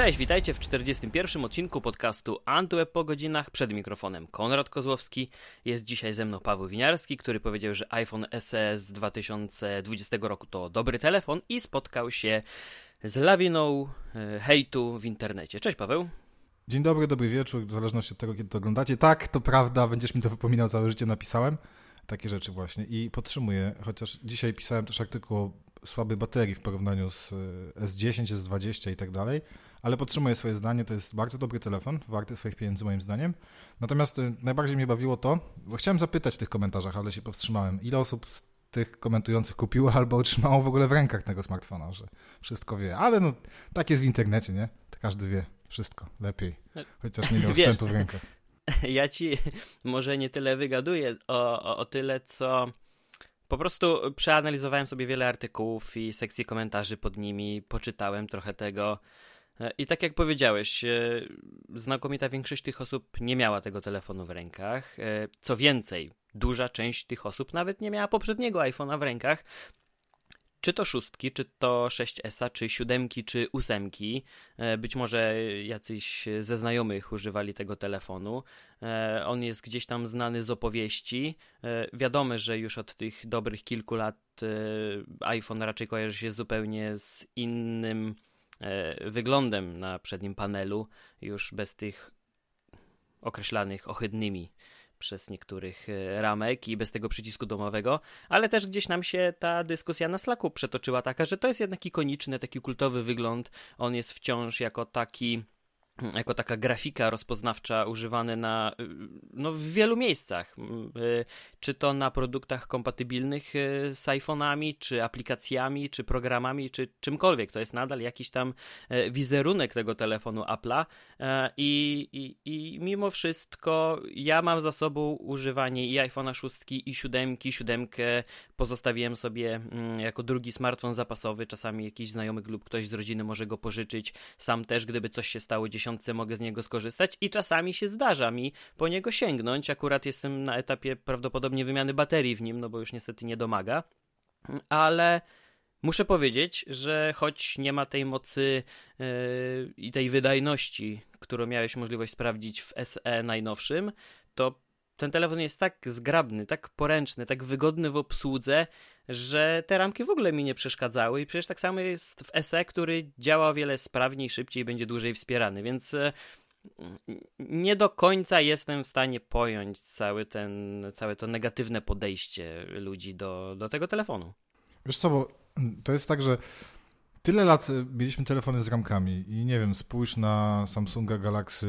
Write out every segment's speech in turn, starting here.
Cześć, witajcie w 41. odcinku podcastu Antweb po godzinach. Przed mikrofonem Konrad Kozłowski. Jest dzisiaj ze mną Paweł Winiarski, który powiedział, że iPhone SE z 2020 roku to dobry telefon i spotkał się z lawiną e, hejtu w internecie. Cześć Paweł. Dzień dobry, dobry wieczór, w zależności od tego, kiedy to oglądacie. Tak, to prawda, będziesz mi to wypominał całe życie, napisałem takie rzeczy właśnie i podtrzymuję, chociaż dzisiaj pisałem też artykuł o słabej baterii w porównaniu z e, S10, S20 i tak dalej, ale podtrzymuję swoje zdanie, to jest bardzo dobry telefon, warty swoich pieniędzy moim zdaniem. Natomiast e, najbardziej mnie bawiło to, bo chciałem zapytać w tych komentarzach, ale się powstrzymałem, ile osób z tych komentujących kupiło albo otrzymało w ogóle w rękach tego smartfona, że wszystko wie. Ale no, tak jest w internecie, nie? To każdy wie wszystko, lepiej, chociaż nie miał sprzętu w rękach. Ja ci może nie tyle wygaduję o, o, o tyle, co po prostu przeanalizowałem sobie wiele artykułów i sekcje komentarzy pod nimi, poczytałem trochę tego. I tak jak powiedziałeś, e, znakomita większość tych osób nie miała tego telefonu w rękach. E, co więcej, duża część tych osób nawet nie miała poprzedniego iPhone'a w rękach, czy to szóstki, czy to 6S, czy siódemki, czy ósemki. E, być może jacyś ze znajomych używali tego telefonu. E, on jest gdzieś tam znany z opowieści. E, wiadomo, że już od tych dobrych kilku lat iPhone raczej kojarzy się zupełnie z innym wyglądem na przednim panelu, już bez tych określanych ohydnymi przez niektórych e, ramek i bez tego przycisku domowego, ale też gdzieś nam się ta dyskusja na Slacku przetoczyła taka, że to jest jednak ikoniczny, taki kultowy wygląd. On jest wciąż jako taki jako taka grafika rozpoznawcza używane na, no, w wielu miejscach. Y, czy to na produktach kompatybilnych y, z iPhone'ami, czy aplikacjami, czy programami, czy czymkolwiek. To jest nadal jakiś tam wizerunek tego telefonu Apple'a e, i, i, i mimo wszystko ja mam za sobą używanie i iPhone'a 6 i 7, 7 pozostawiłem sobie mm, jako drugi smartfon zapasowy. Czasami jakiś znajomy lub ktoś z rodziny może go pożyczyć. Sam też, gdyby coś się stało 10 mogę z niego skorzystać i czasami się zdarza mi po niego sięgnąć. Akurat jestem na etapie prawdopodobnie wymiany baterii w nim, no bo już niestety nie domaga. Ale muszę powiedzieć, że choć nie ma tej mocy yy, i tej wydajności, którą miałeś możliwość sprawdzić w SE najnowszym, to ten telefon jest tak zgrabny, tak poręczny, tak wygodny w obsłudze, że te ramki w ogóle mi nie przeszkadzały i przecież tak samo jest w SE, który działa o wiele sprawniej, szybciej i będzie dłużej wspierany, więc e, nie do końca jestem w stanie pojąć cały ten, całe to negatywne podejście ludzi do, do tego telefonu. Wiesz co, bo to jest tak, że Tyle lat y, mieliśmy telefony z ramkami i nie wiem, spójrz na Samsunga Galaxy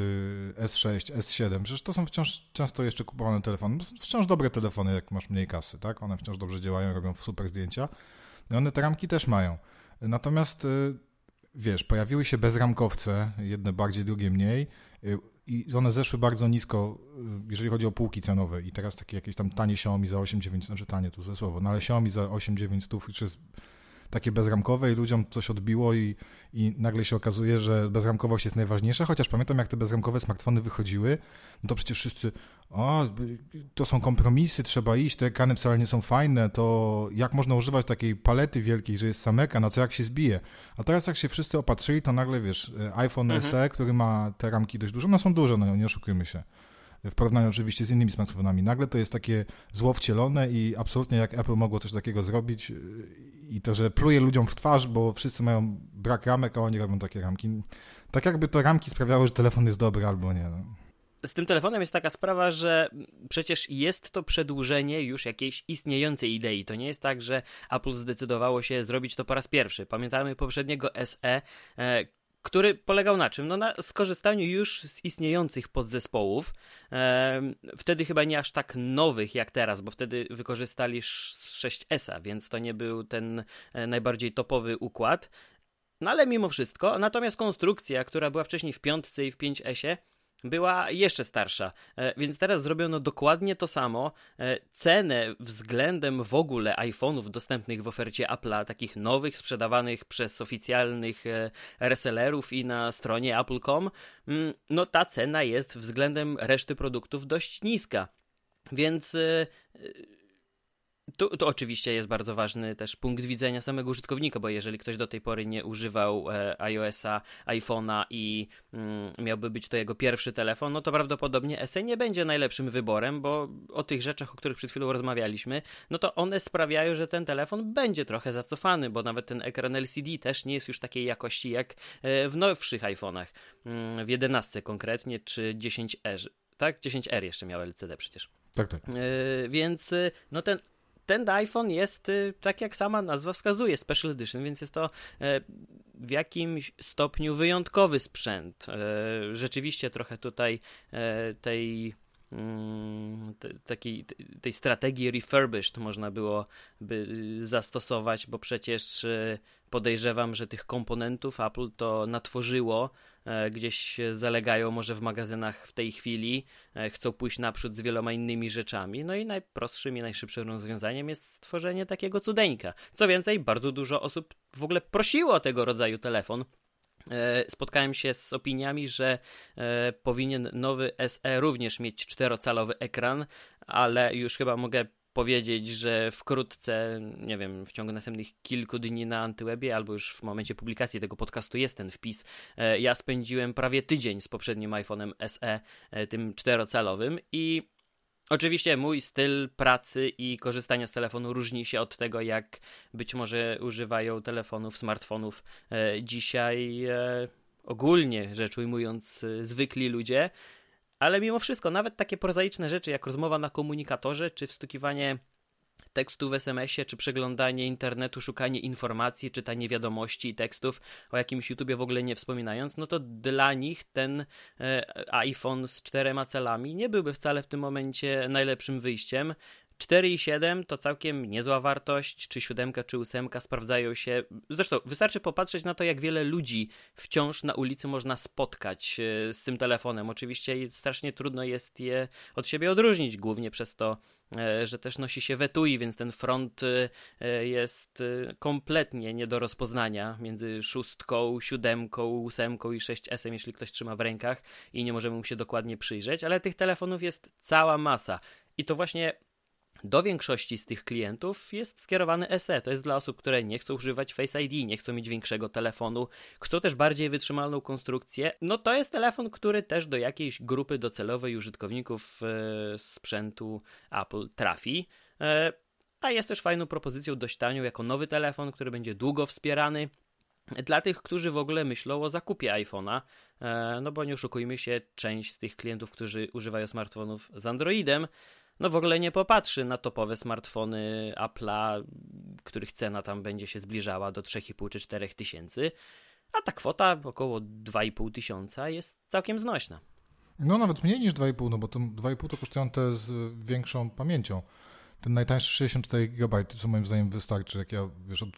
S6, S7, przecież to są wciąż często jeszcze kupowane telefony, to są wciąż dobre telefony, jak masz mniej kasy, tak? One wciąż dobrze działają, robią super zdjęcia. I one te ramki też mają. Natomiast y, wiesz, pojawiły się bezramkowce, jedne bardziej, drugie mniej y, i one zeszły bardzo nisko, jeżeli chodzi o półki cenowe i teraz takie jakieś tam tanie Xiaomi za 8-9, znaczy tanie to ze słowo, no ale Xiaomi za 8-9 stów, czy jest takie bezramkowe i ludziom coś odbiło i, i nagle się okazuje, że bezramkowość jest najważniejsza, chociaż pamiętam jak te bezramkowe smartfony wychodziły, no to przecież wszyscy, o, to są kompromisy, trzeba iść, te ekrany wcale nie są fajne, to jak można używać takiej palety wielkiej, że jest sam ekran, a co jak się zbije. A teraz jak się wszyscy opatrzyli, to nagle wiesz, iPhone mhm. SE, który ma te ramki dość duże, one są duże, no nie oszukujmy się w porównaniu oczywiście z innymi smartfonami. Nagle to jest takie zło wcielone i absolutnie jak Apple mogło coś takiego zrobić i to, że pluje ludziom w twarz, bo wszyscy mają brak ramek, a oni robią takie ramki. Tak jakby to ramki sprawiały, że telefon jest dobry albo nie. No. Z tym telefonem jest taka sprawa, że przecież jest to przedłużenie już jakiejś istniejącej idei. To nie jest tak, że Apple zdecydowało się zrobić to po raz pierwszy. Pamiętamy poprzedniego SE, e, który polegał na czym? No na skorzystaniu już z istniejących podzespołów, wtedy chyba nie aż tak nowych jak teraz, bo wtedy wykorzystali 6S, więc to nie był ten e, najbardziej topowy układ. No ale mimo wszystko, natomiast konstrukcja, która była wcześniej w piątce i w 5S, była jeszcze starsza, e, więc teraz zrobiono dokładnie to samo. E, cenę względem w ogóle iPhone'ów dostępnych w ofercie Apple'a, takich nowych, sprzedawanych przez oficjalnych e, resellerów i na stronie apple.com, mm, no ta cena jest względem reszty produktów dość niska. Więc Tu, tu, oczywiście jest bardzo ważny też punkt widzenia samego użytkownika, bo jeżeli ktoś do tej pory nie używał e, iOS-a, iPhone'a i mm, miałby być to jego pierwszy telefon, no to prawdopodobnie SE nie będzie najlepszym wyborem, bo o tych rzeczach, o których przed chwilą rozmawialiśmy, no to one sprawiają, że ten telefon będzie trochę zacofany, bo nawet ten ekran LCD też nie jest już takiej jakości jak e, w nowszych iPhone'ach, mm, w 11 konkretnie, czy 10R, tak? 10R jeszcze miał LCD przecież. Tak, tak. Yy, więc no ten ten iPhone jest, y, tak jak sama nazwa wskazuje, Special Edition, więc jest to e, w jakimś stopniu wyjątkowy sprzęt. E, rzeczywiście trochę tutaj e, tej mm, takiej, tej strategii refurbished można było by zastosować, bo przecież podejrzewam, że tych komponentów Apple to natworzyło gdzieś zalegają może w magazynach w tej chwili, e, chcą pójść naprzód z wieloma innymi rzeczami. No i najprostszym i najszybszym rozwiązaniem jest stworzenie takiego cudeńka. Co więcej, bardzo dużo osób w ogóle prosiło o tego rodzaju telefon. E, spotkałem się z opiniami, że powinien nowy SE również mieć czterocalowy ekran, ale już chyba mogę powiedzieć, że wkrótce, nie wiem, w ciągu następnych kilku dni na Antywebie, albo już w momencie publikacji tego podcastu jest ten wpis, e, ja spędziłem prawie tydzień z poprzednim iPhone'em SE, e, tym czterocalowym i Oczywiście mój styl pracy i korzystania z telefonu różni się od tego, jak być może używają telefonów, smartfonów e, dzisiaj ogólnie rzecz ujmując zwykli ludzie. Ale mimo wszystko, nawet takie prozaiczne rzeczy jak rozmowa na komunikatorze, czy wstukiwanie tekstu w SMS-ie, czy przeglądanie internetu, szukanie informacji, czytanie wiadomości i tekstów, o jakimś YouTubie w ogóle nie wspominając, no to dla nich ten e, iPhone z czterema celami nie byłby wcale w tym momencie najlepszym wyjściem. 4,7 to całkiem niezła wartość, czy 7, czy 8 sprawdzają się. Zresztą wystarczy popatrzeć na to, jak wiele ludzi wciąż na ulicy można spotkać e, z tym telefonem. Oczywiście strasznie trudno jest je od siebie odróżnić, głównie przez to, e, że też nosi się wetui, więc ten front e, jest kompletnie nie do rozpoznania między szóstką, siódemką, ósemką i 6S, jeśli ktoś trzyma w rękach i nie możemy mu się dokładnie przyjrzeć, ale tych telefonów jest cała masa. I to właśnie do większości z tych klientów jest skierowany SE. To jest dla osób, które nie chcą używać Face ID, nie chcą mieć większego telefonu, chcą też bardziej wytrzymalną konstrukcję. No to jest telefon, który też do jakiejś grupy docelowej użytkowników e, sprzętu Apple trafi. E, a jest też fajną propozycją dość tanią, jako nowy telefon, który będzie długo wspierany. Dla tych, którzy w ogóle myślą o zakupie iPhone'a, e, no bo nie oszukujmy się, część z tych klientów, którzy używają smartfonów z Androidem, no w ogóle nie popatrzy na topowe smartfony Apple'a, których cena tam będzie się zbliżała do 3,5 czy 4 tysięcy, a ta kwota około 2,5 tysiąca jest całkiem znośna. No nawet mniej niż 2,5, no bo to 2,5 to kosztują te z większą pamięcią. Ten najtańszy 64 GB, co moim zdaniem wystarczy, jak ja wiesz, od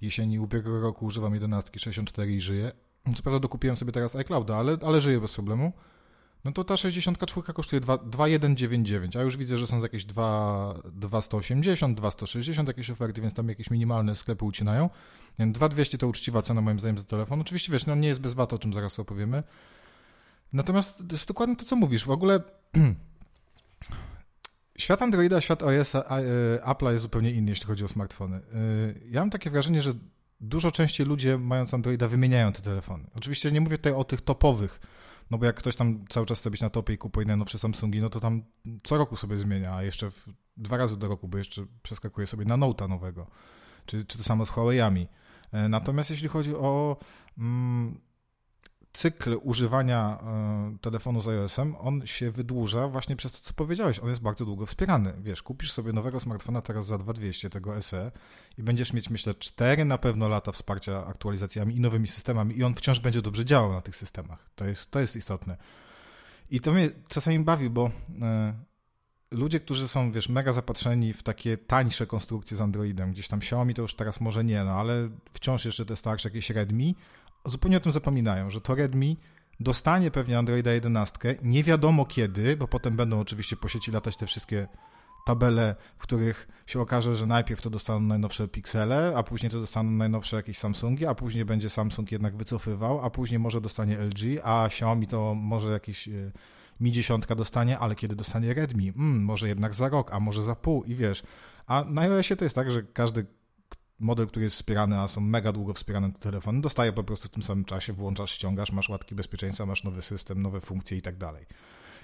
jesieni ubiegłego roku używam 11 64 i żyję. Co prawda dokupiłem sobie teraz iClouda, ale, ale żyję bez problemu no to ta 64 kosztuje 2199, a już widzę, że są jakieś 2, 2180, 2160 jakieś oferty, więc tam jakieś minimalne sklepy ucinają. 2200 to uczciwa cena moim zdaniem za telefon. Oczywiście wiesz, no nie jest bez VAT, o czym zaraz opowiemy. Natomiast to jest dokładnie to, co mówisz. W ogóle świat Androida, świat OS, e, Apple'a jest zupełnie inny, jeśli chodzi o smartfony. Y, ja mam takie wrażenie, że dużo częściej ludzie mając Androida wymieniają te telefony. Oczywiście nie mówię tutaj o tych topowych, no bo jak ktoś tam cały czas chce być na topie i kupuje najnowsze Samsungi, no to tam co roku sobie zmienia, a jeszcze w, dwa razy do roku, bo jeszcze przeskakuje sobie na Note'a nowego, czy, czy to samo z Huawei'ami. E, natomiast jeśli chodzi o mm, cykl używania e, telefonu z iOS-em, on się wydłuża właśnie przez to, co powiedziałeś. On jest bardzo długo wspierany. Wiesz, kupisz sobie nowego smartfona teraz za 2200 tego SE i będziesz mieć, myślę, 4 na pewno lata wsparcia aktualizacjami i nowymi systemami i on wciąż będzie dobrze działał na tych systemach. To jest, to jest istotne. I to mnie czasami bawi, bo e, ludzie, którzy są, wiesz, mega zapatrzeni w takie tańsze konstrukcje z Androidem, gdzieś tam Xiaomi to już teraz może nie, no ale wciąż jeszcze te starsze jakieś Redmi, zupełnie o tym zapominają, że to Redmi dostanie pewnie Androida 11, nie wiadomo kiedy, bo potem będą oczywiście po sieci latać te wszystkie tabele, w których się okaże, że najpierw to dostaną najnowsze Pixele, a później to dostaną najnowsze jakieś Samsungi, a później będzie Samsung jednak wycofywał, a później może dostanie LG, a Xiaomi to może jakiś e, Mi 10 dostanie, ale kiedy dostanie Redmi? Hmm, może jednak za rok, a może za pół i wiesz, A na iOSie to jest tak, że każdy model, który jest wspierany, a są mega długo wspierane te telefony, dostaje po prostu w tym samym czasie, włączasz, ściągasz, masz łatki bezpieczeństwa, masz nowy system, nowe funkcje i tak dalej.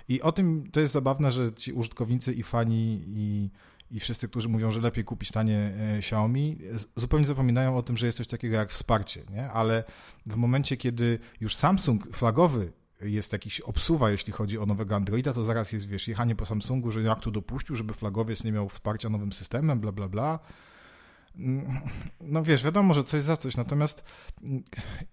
I o tym to jest zabawne, że ci użytkownicy i fani i, i wszyscy, którzy mówią, że lepiej kupić tanie e, Xiaomi, zupełnie zapominają o tym, że jest coś takiego jak wsparcie, nie? Ale w momencie, kiedy już Samsung flagowy jest jakiś obsuwa, jeśli chodzi o nowego Androida, to zaraz jest, wiesz, jechanie po Samsungu, że jak to dopuścił, żeby flagowiec nie miał wsparcia nowym systemem, bla, bla, bla. No wiesz, wiadomo, że coś za coś, natomiast mm,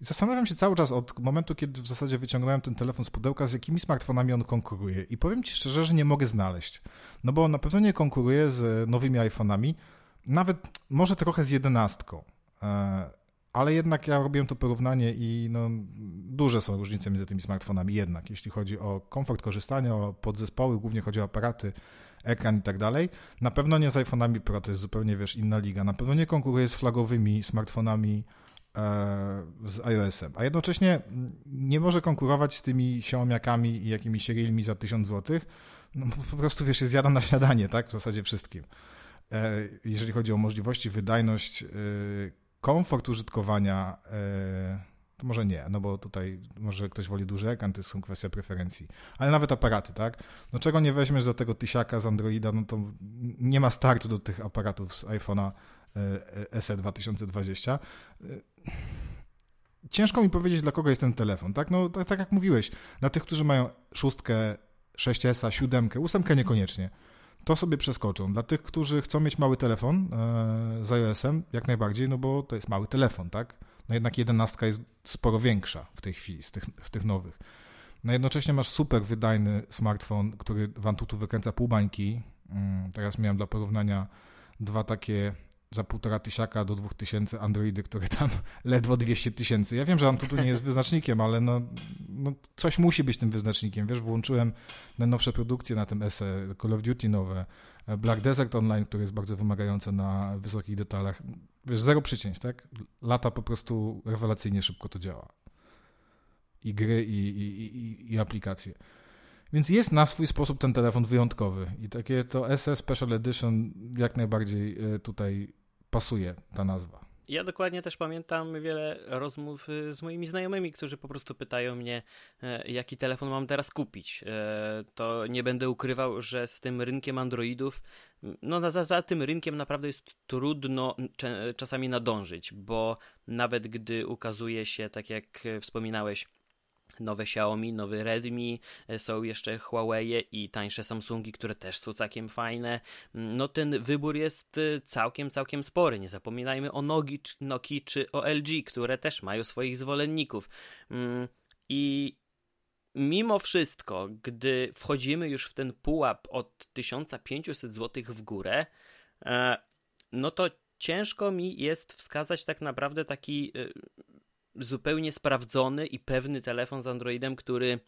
zastanawiam się cały czas od momentu, kiedy w zasadzie wyciągnąłem ten telefon z pudełka, z jakimi smartfonami on konkuruje. I powiem Ci szczerze, że nie mogę znaleźć. No bo na pewno nie konkuruje z nowymi iPhone'ami, nawet może trochę z jedenastką. E, ale jednak ja robiłem to porównanie i no, duże są różnice między tymi smartfonami jednak, jeśli chodzi o komfort korzystania, o podzespoły, głównie chodzi o aparaty, ekran i tak dalej. Na pewno nie z iPhone'ami Pro, to jest zupełnie, wiesz, inna liga. Na pewno nie konkuruje z flagowymi smartfonami e, z iOS-em, a jednocześnie nie może konkurować z tymi Xiaomiakami i jakimiś Realme za 1000 zł, no po prostu, wiesz, jest jada na śniadanie, tak, w zasadzie wszystkim. E, jeżeli chodzi o możliwości, wydajność, e, komfort użytkowania, to może nie, no bo tutaj może ktoś woli duży ekran, to jest kwestia preferencji. Ale nawet aparaty, tak? No czego nie weźmiesz za tego tysiaka z Androida, no to nie ma startu do tych aparatów z iPhone'a e, SE 2020. E, ciężko mi powiedzieć, dla kogo jest ten telefon, tak? No tak, tak jak mówiłeś, dla tych, którzy mają szóstkę, 6S, siódemkę, ósemkę niekoniecznie to sobie przeskoczą. Dla tych, którzy chcą mieć mały telefon e, z iOS-em, jak najbardziej, no bo to jest mały telefon, tak? No jednak jedenastka jest sporo większa w tej chwili z tych, z tych nowych. No jednocześnie masz super wydajny smartfon, który w Antutu wykręca pół bańki. Mm, teraz miałem dla porównania dwa takie za półtora tysiaka do dwóch tysięcy Androidy, które tam ledwo 200 tysięcy. Ja wiem, że Antutu nie jest wyznacznikiem, ale no, no, coś musi być tym wyznacznikiem. Wiesz, włączyłem najnowsze produkcje na tym SE, Call of Duty nowe, Black Desert Online, które jest bardzo wymagające na wysokich detalach. Wiesz, zero przycięć, tak? Lata po prostu rewelacyjnie szybko to działa. I gry, i, i, i, i aplikacje. Więc jest na swój sposób ten telefon wyjątkowy. I takie to SE Special Edition jak najbardziej e, tutaj pasuje ta nazwa. Ja dokładnie też pamiętam wiele rozmów y, z moimi znajomymi, którzy po prostu pytają mnie, e, jaki telefon mam teraz kupić. E, to nie będę ukrywał, że z tym rynkiem Androidów, no za, za tym rynkiem naprawdę jest trudno czasami nadążyć, bo nawet gdy ukazuje się, tak jak wspominałeś, nowe Xiaomi, nowy Redmi, e, są jeszcze Huawei i tańsze Samsungi, które też są całkiem fajne. Mm, no ten wybór jest e, całkiem, całkiem spory. Nie zapominajmy o Nogi, czy o LG, które też mają swoich zwolenników. Mm, I mimo wszystko, gdy wchodzimy już w ten pułap od 1500 zł w górę, e, no to ciężko mi jest wskazać tak naprawdę taki zupełnie sprawdzony i pewny telefon z Androidem, który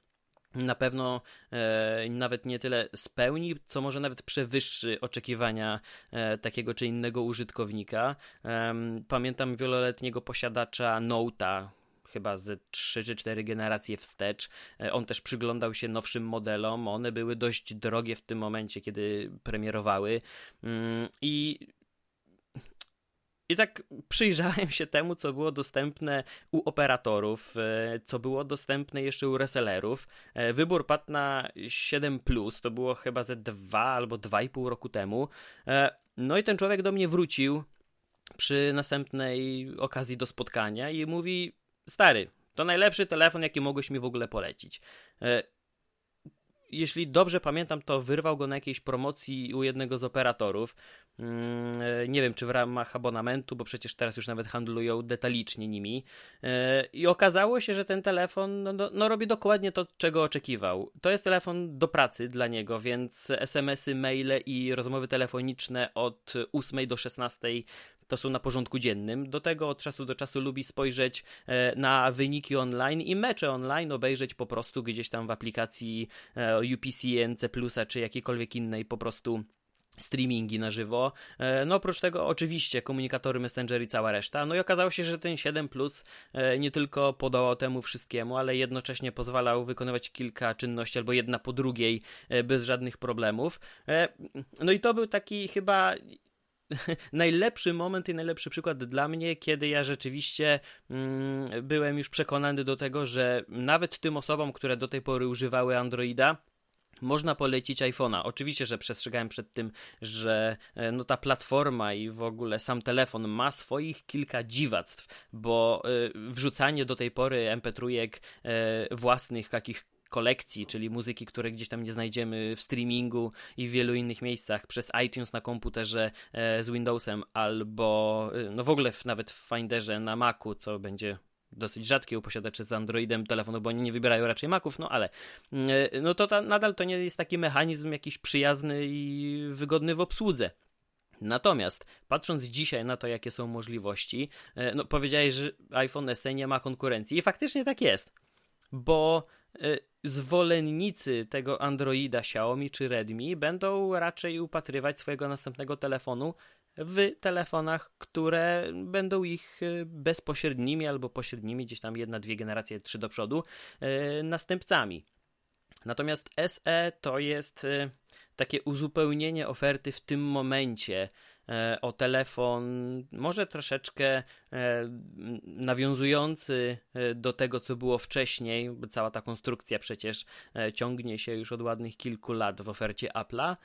na pewno e, nawet nie tyle spełni, co może nawet przewyższy oczekiwania e, takiego czy innego użytkownika. E, pamiętam wieloletniego posiadacza Note'a, chyba ze 3 czy 4 generacje wstecz. E, on też przyglądał się nowszym modelom. One były dość drogie w tym momencie, kiedy premierowały. Mm, I i tak przyjrzałem się temu, co było dostępne u operatorów, e, co było dostępne jeszcze u resellerów. E, wybór padł na 7, to było chyba ze 2 albo 2,5 roku temu. E, no i ten człowiek do mnie wrócił przy następnej okazji do spotkania i mówi: Stary, to najlepszy telefon, jaki mogłeś mi w ogóle polecić jeśli dobrze pamiętam, to wyrwał go na jakiejś promocji u jednego z operatorów. Mm, e, nie wiem, czy w ramach abonamentu, bo przecież teraz już nawet handlują detalicznie nimi. E, I okazało się, że ten telefon no, no, no, robi dokładnie to, czego oczekiwał. To jest telefon do pracy dla niego, więc SMS-y, maile i rozmowy telefoniczne od 8 do 16 to są na porządku dziennym. Do tego od czasu do czasu lubi spojrzeć e, na wyniki online i mecze online obejrzeć po prostu gdzieś tam w aplikacji UPC, NC czy jakiejkolwiek innej po prostu streamingi na żywo. E, no oprócz tego oczywiście komunikatory Messenger i cała reszta. No i okazało się, że ten 7 Plus e, nie tylko podołał temu wszystkiemu, ale jednocześnie pozwalał wykonywać kilka czynności albo jedna po drugiej bez żadnych problemów. No i to był taki chyba najlepszy moment i najlepszy przykład dla mnie, kiedy ja rzeczywiście mm, byłem już przekonany do tego, że nawet tym osobom, które do tej pory używały Androida, można polecić iPhone'a. Oczywiście, że przestrzegałem przed tym, że e, no, ta platforma i w ogóle sam telefon ma swoich kilka dziwactw, bo y, wrzucanie do tej pory MP3 y, własnych takich kolekcji, czyli muzyki, które gdzieś tam nie znajdziemy w streamingu i w wielu innych miejscach przez iTunes na komputerze e, z Windowsem albo no w ogóle nawet w Finderze na Macu, co będzie dosyć rzadkie u posiadaczy z Androidem telefonu, bo oni nie wybierają raczej Maców, no ale e, no to ta, nadal to nie jest taki mechanizm jakiś przyjazny i wygodny w obsłudze. Natomiast patrząc dzisiaj na to, jakie są możliwości, e, no powiedziałeś, że iPhone SE nie ma konkurencji i faktycznie tak jest, bo e, zwolennicy tego Androida Xiaomi czy Redmi będą raczej upatrywać swojego następnego telefonu w telefonach, które będą ich e, bezpośrednimi albo pośrednimi, gdzieś tam jedna, dwie generacje, trzy do przodu, e, następcami. Natomiast SE to jest takie uzupełnienie oferty w tym momencie o telefon, może troszeczkę e, nawiązujący e, do tego, co było wcześniej, bo cała ta konstrukcja przecież ciągnie się już od ładnych kilku lat w ofercie Apple'a,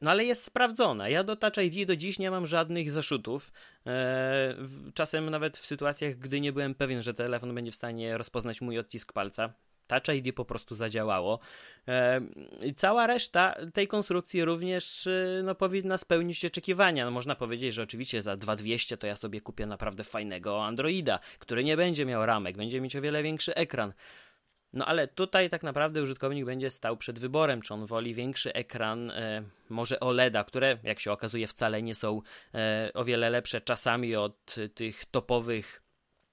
no ale jest sprawdzona. Ja do Touch ID do dziś nie mam żadnych zaszutów. Czasem nawet w sytuacjach, gdy nie byłem pewien, że telefon będzie w stanie rozpoznać mój odcisk palca, Touch ID po prostu zadziałało. I cała reszta tej konstrukcji również y, no, powinna spełnić oczekiwania. No, można powiedzieć, że oczywiście za 2200 to ja sobie kupię naprawdę fajnego Androida, który nie będzie miał ramek, będzie mieć o wiele większy ekran. No ale tutaj tak naprawdę użytkownik będzie stał przed wyborem, czy on woli większy ekran, e, może OLEDa, które jak się okazuje wcale nie są e, o wiele lepsze czasami od tych topowych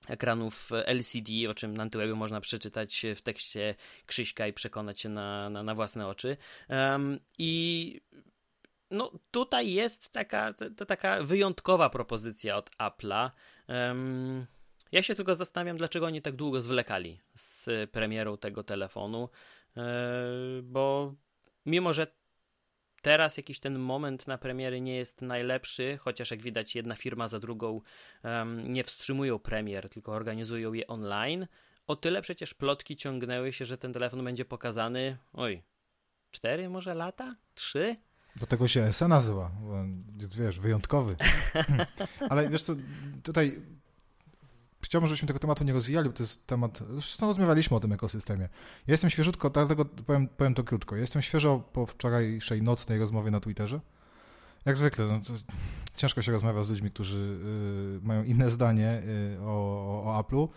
ekranów LCD, o czym na Antywebie można przeczytać w tekście Krzyśka i przekonać się na, na, na własne oczy. Um, I no, tutaj jest taka, ta, taka wyjątkowa propozycja od Apple'a. Um, ja się tylko zastanawiam, dlaczego oni tak długo zwlekali z premierą tego telefonu, yy, bo mimo, że teraz jakiś ten moment na premiery nie jest najlepszy, chociaż jak widać jedna firma za drugą um, nie wstrzymują premier, tylko organizują je online. O tyle przecież plotki ciągnęły się, że ten telefon będzie pokazany, oj, cztery może lata? Trzy? Do tego się SE nazywa, wiesz, wyjątkowy. Ale wiesz co, tutaj chciałbym, żebyśmy tego tematu nie rozwijali, bo to jest temat, zresztą rozmawialiśmy o tym ekosystemie. Ja jestem świeżutko, dlatego powiem, powiem to krótko. jestem świeżo po wczorajszej nocnej rozmowie na Twitterze. Jak zwykle, no, ciężko się rozmawia z ludźmi, którzy y, mają inne zdanie y, o, o Apple'u.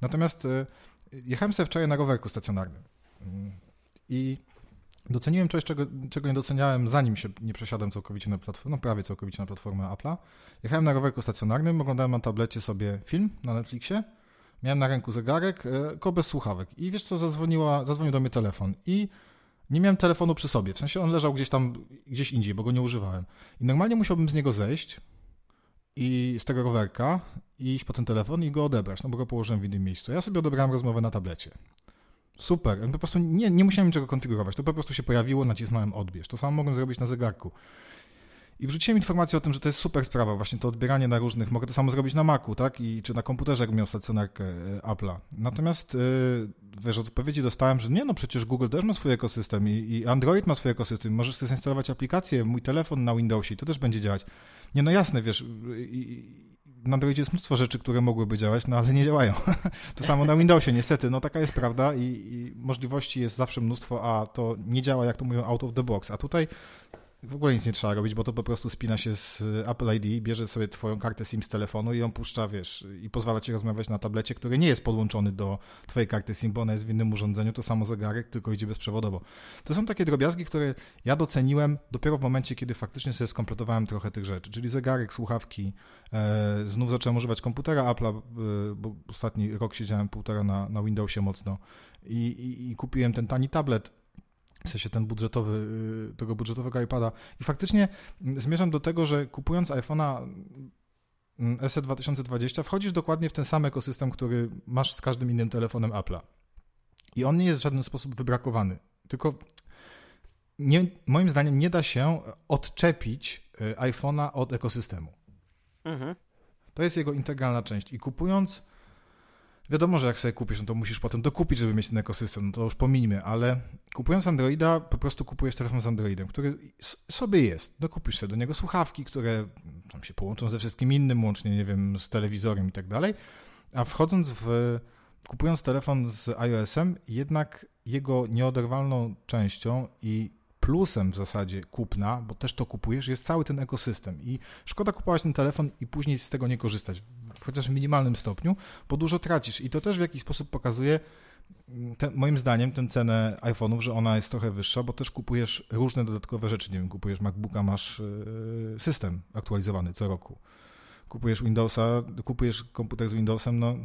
Natomiast y, jechałem sobie wczoraj na rowerku stacjonarnym i Doceniłem coś, czego, czego nie doceniałem, zanim się nie przesiadłem całkowicie na platformę, no prawie całkowicie na platformę Apple'a. Jechałem na rowerku stacjonarnym, oglądałem na tablecie sobie film na Netflixie, miałem na ręku zegarek, tylko bez słuchawek. I wiesz co, zadzwoniła, zadzwonił do mnie telefon i nie miałem telefonu przy sobie, w sensie on leżał gdzieś tam, gdzieś indziej, bo go nie używałem. I normalnie musiałbym z niego zejść i z tego rowerka i iść po ten telefon i go odebrać, no bo go położyłem w innym miejscu. Ja sobie odebrałem rozmowę na tablecie. Super. Po prostu nie, nie musiałem niczego konfigurować. To po prostu się pojawiło, nacisnąłem odbierz. To samo mogłem zrobić na zegarku. I wrzuciłem informację o tym, że to jest super sprawa, właśnie to odbieranie na różnych, mogę to samo zrobić na Macu, tak, i czy na komputerze, jak miał stacjonarkę e, Apple'a. Natomiast, yy, wiesz, odpowiedzi dostałem, że nie, no przecież Google też ma swój ekosystem i, i Android ma swój ekosystem, możesz sobie zainstalować aplikację, mój telefon na Windowsie, to też będzie działać. Nie, no jasne, wiesz, i, na Androidzie jest mnóstwo rzeczy, które mogłyby działać, no ale nie działają. To samo na Windowsie, niestety, no taka jest prawda i, i możliwości jest zawsze mnóstwo, a to nie działa, jak to mówią, out of the box. A tutaj w ogóle nic nie trzeba robić, bo to po prostu spina się z Apple ID, bierze sobie twoją kartę SIM z telefonu i ją puszcza, wiesz, i pozwala ci rozmawiać na tablecie, który nie jest podłączony do twojej karty SIM, bo ona jest w innym urządzeniu, to samo zegarek, tylko idzie bezprzewodowo. To są takie drobiazgi, które ja doceniłem dopiero w momencie, kiedy faktycznie sobie skompletowałem trochę tych rzeczy, czyli zegarek, słuchawki, e, znów zacząłem używać komputera Apple'a, e, bo ostatni rok siedziałem półtora na, na Windowsie mocno i, i, i kupiłem ten tani tablet, w sensie ten budżetowy, y, tego budżetowego iPada. I faktycznie zmierzam do tego, że kupując iPhone'a mm, SE 2020 wchodzisz dokładnie w ten sam ekosystem, który masz z każdym innym telefonem Apple'a. I on nie jest w żaden sposób wybrakowany. Tylko nie, moim zdaniem nie da się odczepić y, iPhone'a od ekosystemu. Mhm. To jest jego integralna część. I kupując, wiadomo, że jak sobie kupisz, no to musisz potem dokupić, żeby mieć ten ekosystem, no to już pominimy, ale kupując Androida, po prostu kupujesz telefon z Androidem, który sobie jest. Dokupisz sobie do niego słuchawki, które tam się połączą ze wszystkim innym, łącznie, nie wiem, z telewizorem i tak dalej. A wchodząc w, kupując telefon z iOS-em, jednak jego nieoderwalną częścią i plusem w zasadzie kupna, bo też to kupujesz, jest cały ten ekosystem i szkoda kupować ten telefon i później z tego nie korzystać, chociaż w minimalnym stopniu, bo dużo tracisz i to też w jakiś sposób pokazuje mm, te, moim zdaniem tę cenę iPhone'ów, że ona jest trochę wyższa, bo też kupujesz różne dodatkowe rzeczy, nie wiem, kupujesz MacBooka, masz yy, system aktualizowany co roku, kupujesz Windowsa, kupujesz komputer z Windowsem, no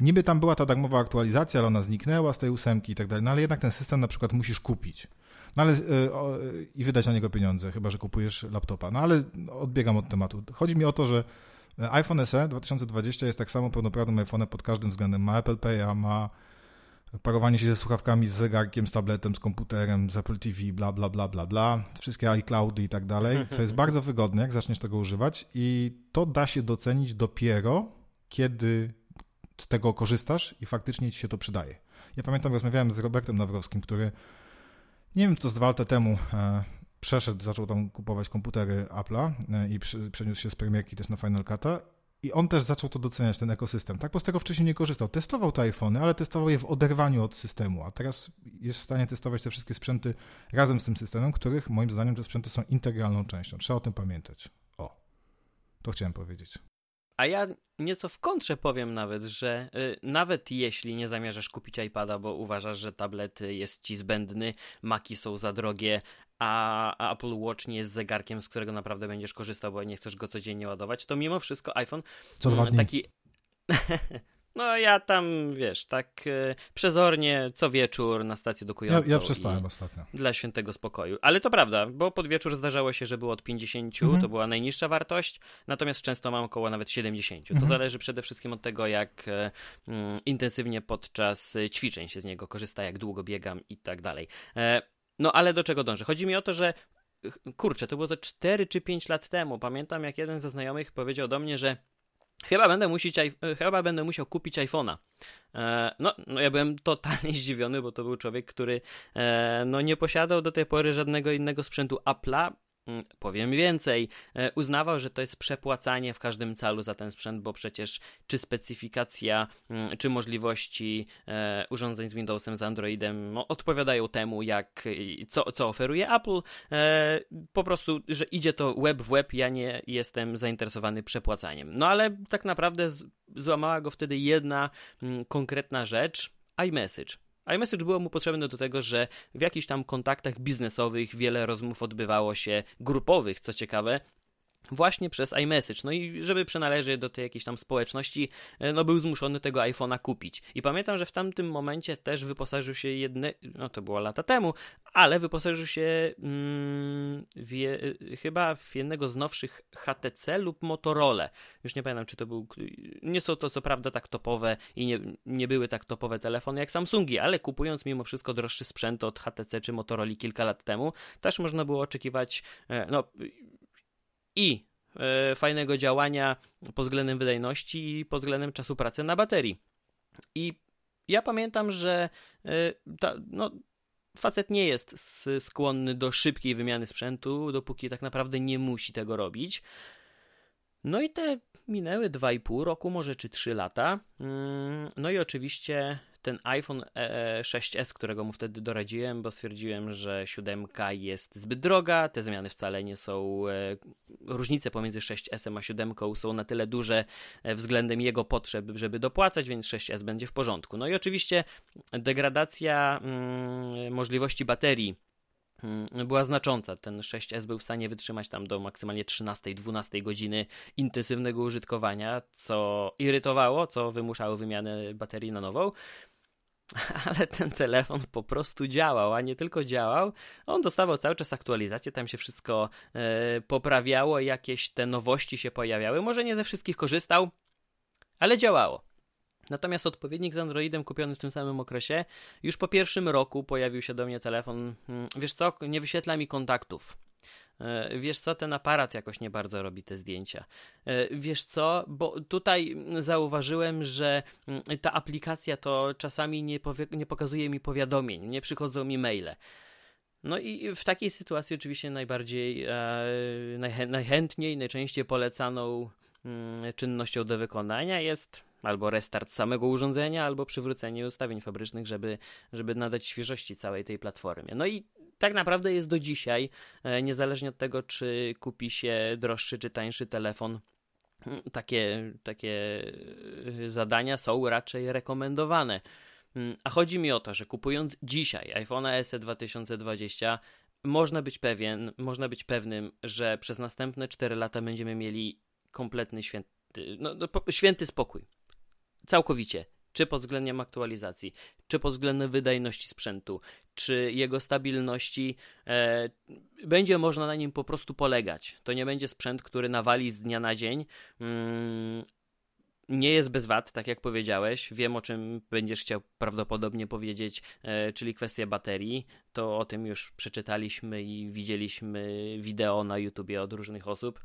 niby tam była ta darmowa aktualizacja, ale ona zniknęła z tej ósemki i tak dalej, no ale jednak ten system na przykład musisz kupić. No ale y, o, i wydać na niego pieniądze, chyba że kupujesz laptopa. No ale odbiegam od tematu. Chodzi mi o to, że iPhone SE 2020 jest tak samo pełnoprawnym iPhone'em pod każdym względem. Ma Apple Pay, ma parowanie się ze słuchawkami, z zegarkiem, z tabletem, z komputerem, z Apple TV, bla, bla, bla, bla, bla, wszystkie iCloudy i tak dalej, co jest bardzo wygodne, jak zaczniesz tego używać i to da się docenić dopiero, kiedy z tego korzystasz i faktycznie ci się to przydaje. Ja pamiętam, rozmawiałem z Robertem Nawrowskim, który nie wiem, to z dwa lata temu e, przeszedł, zaczął tam kupować komputery Apple'a e, i przeniósł się z premierki też na Final Cut'a i on też zaczął to doceniać, ten ekosystem. Tak, bo z tego wcześniej nie korzystał. Testował te iPhony, ale testował je w oderwaniu od systemu, a teraz jest w stanie testować te wszystkie sprzęty razem z tym systemem, których moim zdaniem te sprzęty są integralną częścią. Trzeba o tym pamiętać. O, to chciałem powiedzieć. A ja nieco w kontrze powiem nawet, że y, nawet jeśli nie zamierzasz kupić iPada, bo uważasz, że tablet jest ci zbędny, maki są za drogie, a, Apple Watch nie jest zegarkiem, z którego naprawdę będziesz korzystał, bo nie chcesz go codziennie ładować, to mimo wszystko iPhone Co dwa dni. taki No ja tam, wiesz, tak e, przezornie co wieczór na stację dokującą. Ja, ja przestałem ostatnio. Dla świętego spokoju. Ale to prawda, bo pod wieczór zdarzało się, że było od 50, mhm. to była najniższa wartość, natomiast często mam około nawet 70. Mhm. To zależy przede wszystkim od tego, jak e, mm, intensywnie podczas ćwiczeń się z niego korzysta, jak długo biegam i tak dalej. E, no ale do czego dążę? Chodzi mi o to, że kurczę, to było to 4 czy 5 lat temu. Pamiętam, jak jeden ze znajomych powiedział do mnie, że Chyba będę, musić, chyba będę musiał kupić iPhone'a. E, no, no, ja byłem totalnie zdziwiony, bo to był człowiek, który e, no, nie posiadał do tej pory żadnego innego sprzętu Apple'a, powiem więcej, e, uznawał, że to jest przepłacanie w każdym calu za ten sprzęt, bo przecież czy specyfikacja, mm, czy możliwości e, urządzeń z Windowsem, z Androidem no, odpowiadają temu, jak, co, co oferuje Apple. E, po prostu, że idzie to web w web, ja nie jestem zainteresowany przepłacaniem. No ale tak naprawdę złamała go wtedy jedna mm, konkretna rzecz, iMessage iMessage było mu potrzebne do tego, że w jakichś tam kontaktach biznesowych wiele rozmów odbywało się grupowych, co ciekawe, właśnie przez iMessage. No i żeby przynależeć do tej jakiejś tam społeczności, e, no był zmuszony tego iPhone'a kupić. I pamiętam, że w tamtym momencie też wyposażył się jedne, no to było lata temu, ale wyposażył się mm, w je, e, chyba w jednego z nowszych HTC lub Motorola. Już nie pamiętam, czy to był, nie są to co prawda tak topowe i nie, nie były tak topowe telefony jak Samsungi, ale kupując mimo wszystko droższy sprzęt od HTC czy Motorola kilka lat temu, też można było oczekiwać, e, no i e, fajnego działania pod względem wydajności i pod względem czasu pracy na baterii. I ja pamiętam, że e, ta, no, facet nie jest skłonny do szybkiej wymiany sprzętu, dopóki tak naprawdę nie musi tego robić. No i te minęły 2,5 roku, może czy 3 lata. Mm, no i oczywiście ten iPhone 6s, e e którego mu wtedy doradziłem, bo stwierdziłem, że 7 jest zbyt droga, te zmiany wcale nie są, e, różnice pomiędzy 6s a 7 są na tyle duże względem jego potrzeb, żeby dopłacać, więc 6s będzie w porządku. No i oczywiście degradacja mm, możliwości baterii mm, była znacząca. Ten 6S był w stanie wytrzymać tam do maksymalnie 13-12 godziny intensywnego użytkowania, co irytowało, co wymuszało wymianę baterii na nową. ale ten telefon po prostu działał, a nie tylko działał, on dostawał cały czas aktualizacje, tam się wszystko e, poprawiało, jakieś te nowości się pojawiały. Może nie ze wszystkich korzystał, ale działało. Natomiast odpowiednik z Androidem kupiony w tym samym okresie, już po pierwszym roku pojawił się do mnie telefon, hmm, wiesz co, nie wyświetla mi kontaktów. E, wiesz co, ten aparat jakoś nie bardzo robi te zdjęcia. E, wiesz co, bo tutaj zauważyłem, że mm, ta aplikacja to czasami nie, nie pokazuje mi powiadomień, nie przychodzą mi maile. No i w takiej sytuacji oczywiście najbardziej, e, najchę najchętniej, najczęściej polecaną mm, czynnością do wykonania jest albo restart samego urządzenia, albo przywrócenie ustawień fabrycznych, żeby, żeby nadać świeżości całej tej platformie. No i tak naprawdę jest do dzisiaj, e, niezależnie od tego, czy kupi się droższy czy tańszy telefon. Takie, takie e, zadania są raczej rekomendowane. A chodzi mi o to, że kupując dzisiaj iPhone SE 2020, można być pewien, można być pewnym, że przez następne 4 lata będziemy mieli kompletny święty, no, no, święty spokój. Całkowicie. Czy pod względem aktualizacji, czy pod względem wydajności sprzętu, czy jego stabilności, e, będzie można na nim po prostu polegać. To nie będzie sprzęt, który nawali z dnia na dzień. Mm, nie jest bez wad, tak jak powiedziałeś. Wiem, o czym będziesz chciał prawdopodobnie powiedzieć, e, czyli kwestia baterii. To o tym już przeczytaliśmy i widzieliśmy wideo na YouTubie od różnych osób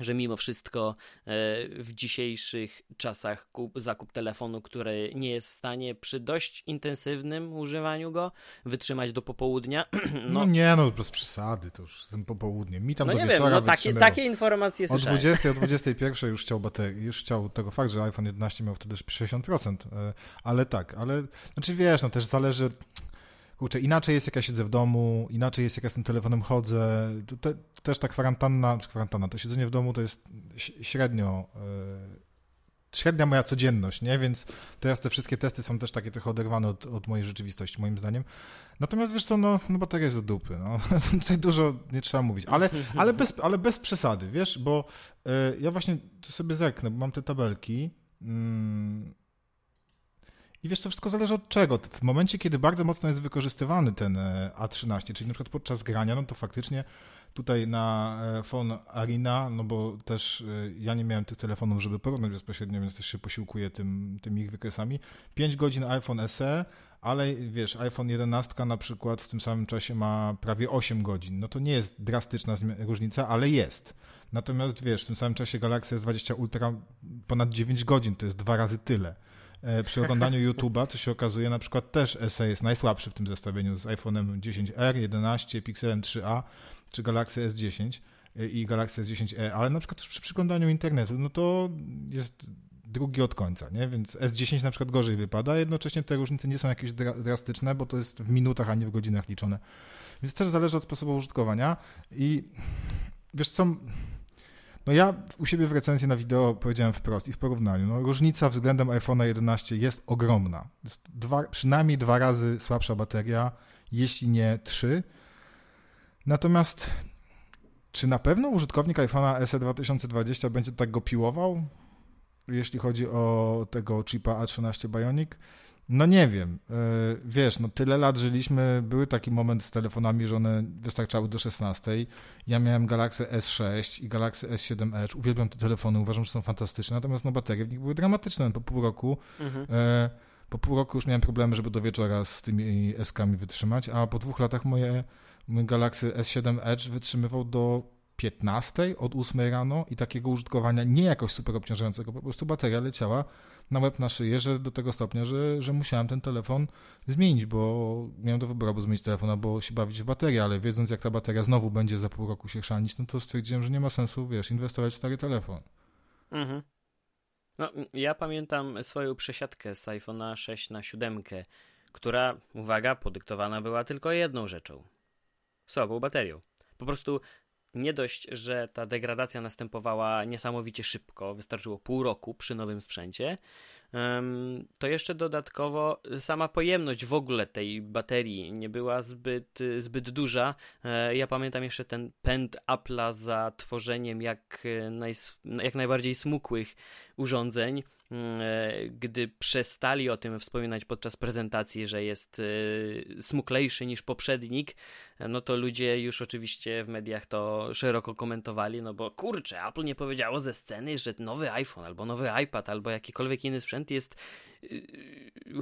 że mimo wszystko e, w dzisiejszych czasach kup, zakup telefonu, który nie jest w stanie przy dość intensywnym używaniu go wytrzymać do popołudnia. No, no nie, no bez przesady, to już z popołudniem. Mi tam no do nie wieczora wiem, no takie, takie informacje Od 20 o 21 już chciał baterii, już chciał tego fakt, że iPhone 11 miał wtedy 60%, e, ale tak, ale znaczy wiesz, no też zależy kurczę, inaczej jest jak ja siedzę w domu, inaczej jest jak ja z tym telefonem chodzę. To, te, też ta kwarantanna, czy kwarantanna, to siedzenie w domu to jest średnio, yy, średnia moja codzienność, nie? Więc teraz te wszystkie testy są też takie trochę oderwane od, od mojej rzeczywistości, moim zdaniem. Natomiast wiesz co, no, no bateria jest do dupy, no. Tutaj dużo nie trzeba mówić, ale, ale, bez, ale bez przesady, wiesz, bo yy, ja właśnie sobie zerknę, bo mam te tabelki, yy, i wiesz, to wszystko zależy od czego. W momencie, kiedy bardzo mocno jest wykorzystywany ten e, A13, czyli na przykład podczas grania, no to faktycznie tutaj na e, Phone Arena, no bo też e, ja nie miałem tych telefonów, żeby porównać bezpośrednio, więc też się posiłkuję tym, tymi ich wykresami. 5 godzin iPhone SE, ale wiesz, iPhone 11 na przykład w tym samym czasie ma prawie 8 godzin. No to nie jest drastyczna różnica, ale jest. Natomiast wiesz, w tym samym czasie Galaxy S20 Ultra ponad 9 godzin, to jest dwa razy tyle. E, przy oglądaniu YouTube'a, to się okazuje, na przykład też SE jest najsłabszy w tym zestawieniu z iPhone'em 10R, 11, Pixelem 3a czy Galaxy S10 e, i Galaxy S10e, ale na przykład też przy przeglądaniu internetu, no to jest drugi od końca, nie? Więc S10 na przykład gorzej wypada, jednocześnie te różnice nie są jakieś drastyczne, bo to jest w minutach, a nie w godzinach liczone. Więc też zależy od sposobu użytkowania i wiesz co, no ja u siebie w recenzji na wideo powiedziałem wprost i w porównaniu, no różnica względem iPhone'a 11 jest ogromna. Jest dwa, przynajmniej dwa razy słabsza bateria, jeśli nie trzy. Natomiast czy na pewno użytkownik iPhone'a SE 2020 będzie tak go piłował, jeśli chodzi o tego chipa A13 Bionic? No nie wiem. E, wiesz, no tyle lat żyliśmy, były taki moment z telefonami, że one wystarczały do 16. Ja miałem Galaxy S6 i Galaxy S7 Edge. Uwielbiam te telefony, uważam, że są fantastyczne, natomiast no baterie w nich były dramatyczne. Po pół roku mhm. E, po pół roku już miałem problemy, żeby do wieczora z tymi S-kami wytrzymać, a po dwóch latach moje, mój Galaxy S7 Edge wytrzymywał do 15 od 8 rano i takiego użytkowania nie jakoś super obciążającego, po prostu bateria leciała na łeb na szyję, że do tego stopnia, że, że musiałem ten telefon zmienić, bo miałem do wyboru, albo zmienić telefon, albo się bawić w baterię, ale wiedząc jak ta bateria znowu będzie za pół roku się chrzanić, no to stwierdziłem, że nie ma sensu, wiesz, inwestować w stary telefon. Mhm. No, ja pamiętam swoją przesiadkę z iPhone'a 6 na 7, która, uwaga, podyktowana była tylko jedną rzeczą. Słabą baterią. Po prostu nie dość, że ta degradacja następowała niesamowicie szybko, wystarczyło pół roku przy nowym sprzęcie, to jeszcze dodatkowo sama pojemność w ogóle tej baterii nie była zbyt, zbyt duża. E, ja pamiętam jeszcze ten pęd Apple'a za tworzeniem jak, e, jak najbardziej smukłych urządzeń, gdy przestali o tym wspominać podczas prezentacji, że jest smuklejszy niż poprzednik, no to ludzie już oczywiście w mediach to szeroko komentowali, no bo kurczę, Apple nie powiedziało ze sceny, że nowy iPhone albo nowy iPad albo jakikolwiek inny sprzęt sprzęt jest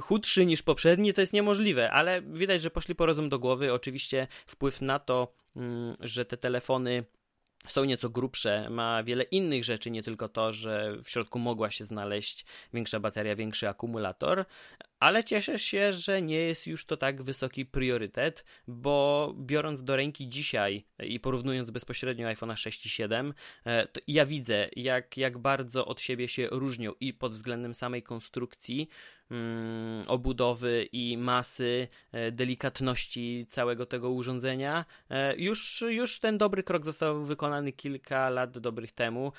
chudszy niż poprzedni, to jest niemożliwe, ale widać, że poszli po rozum do głowy. Oczywiście wpływ na to, mm, że te telefony są nieco grubsze, ma wiele innych rzeczy, nie tylko to, że w środku mogła się znaleźć większa bateria, większy akumulator, ale cieszę się, że nie jest już to tak wysoki priorytet, bo biorąc do ręki dzisiaj i porównując bezpośrednio iPhone'a 6 i 7, e, to ja widzę, jak, jak bardzo od siebie się różnią i pod względem samej konstrukcji, mm, obudowy i masy, e, delikatności całego tego urządzenia. E, już, już ten dobry krok został wykonany kilka lat dobrych temu.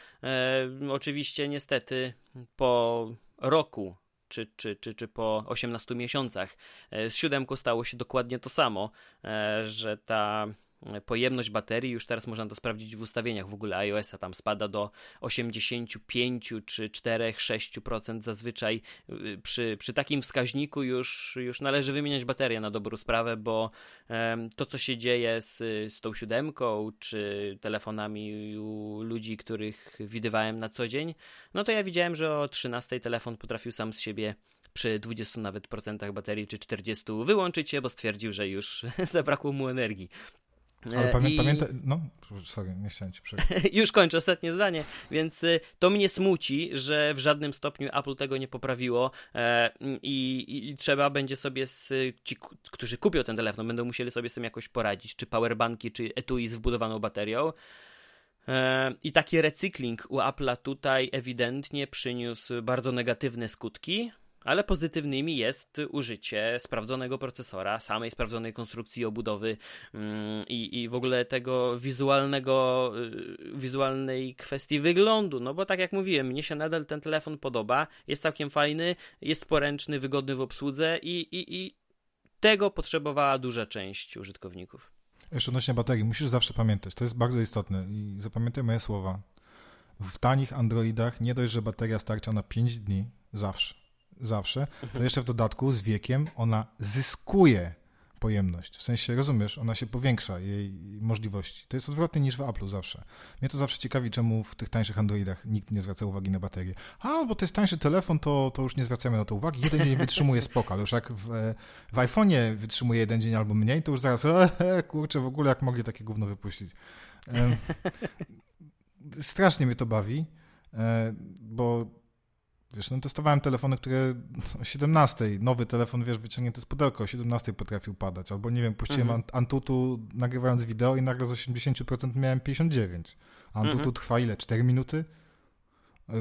Oczywiście, niestety, po roku czy, czy, czy, czy po 18 miesiącach. E, z siódemką stało się dokładnie to samo, e, że ta pojemność baterii, już teraz można to sprawdzić w ustawieniach w ogóle iOS-a, tam spada do 85 czy 4-6% zazwyczaj. Y, przy, przy takim wskaźniku już, już należy wymieniać baterię na dobrą sprawę, bo to, co się dzieje z, z tą siódemką, czy telefonami u ludzi, których widywałem na co dzień, no to ja widziałem, że o 13 telefon potrafił sam z siebie przy 20 nawet procentach baterii czy 40 wyłączyć się, bo stwierdził, że już zabrakło mu energii. Ale pamię I... pamiętaj, no, sorry, nie chciałem ci przerwać. Już kończę ostatnie zdanie, więc y, to mnie smuci, że w żadnym stopniu Apple tego nie poprawiło e, i, i, trzeba będzie sobie, z, ci, którzy kupią ten telefon, będą musieli sobie z tym jakoś poradzić, czy powerbanki, czy etui z wbudowaną baterią. E, I taki recykling u Apple'a tutaj ewidentnie przyniósł bardzo negatywne skutki, ale pozytywnymi jest użycie sprawdzonego procesora, samej sprawdzonej konstrukcji obudowy mm, i, i w ogóle tego wizualnego, y, wizualnej kwestii wyglądu, no bo tak jak mówiłem, mnie się nadal ten telefon podoba, jest całkiem fajny, jest poręczny, wygodny w obsłudze i, i, i tego potrzebowała duża część użytkowników. Jeszcze odnośnie baterii, musisz zawsze pamiętać, to jest bardzo istotne i zapamiętaj moje słowa. W tanich Androidach nie dość, że bateria starcza na 5 dni, zawsze zawsze, to jeszcze w dodatku z wiekiem ona zyskuje pojemność. W sensie, rozumiesz, ona się powiększa, jej możliwości. To jest odwrotnie niż w Apple'u zawsze. Mnie to zawsze ciekawi, czemu w tych tańszych Androidach nikt nie zwraca uwagi na baterię. A, bo to jest tańszy telefon, to, to już nie zwracamy na to uwagi. Jeden dzień wytrzymuje spoko, ale już jak w, w iPhone'ie wytrzymuje jeden dzień albo mniej, to już zaraz, e, kurczę, w ogóle jak mogli takie gówno wypuścić. E, strasznie mnie to bawi, e, bo Wiesz, no testowałem telefony, które o 17, nowy telefon, wiesz, wyciągnięty z pudełka o 17 potrafił padać, albo nie wiem, puściłem mhm. Antutu nagrywając wideo i nagle z 80% miałem 59. Antutu mhm. trwa ile? 4 minuty?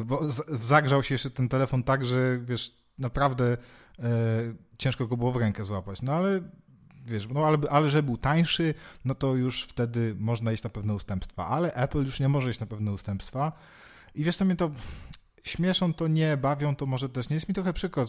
Bo zagrzał się jeszcze ten telefon tak, że wiesz, naprawdę e, ciężko go było w rękę złapać. No ale wiesz, no ale, ale że był tańszy, no to już wtedy można iść na pewne ustępstwa. Ale Apple już nie może iść na pewne ustępstwa. I wiesz, to mnie to śmieszą to nie, bawią to może też nie. Jest mi trochę przykro e,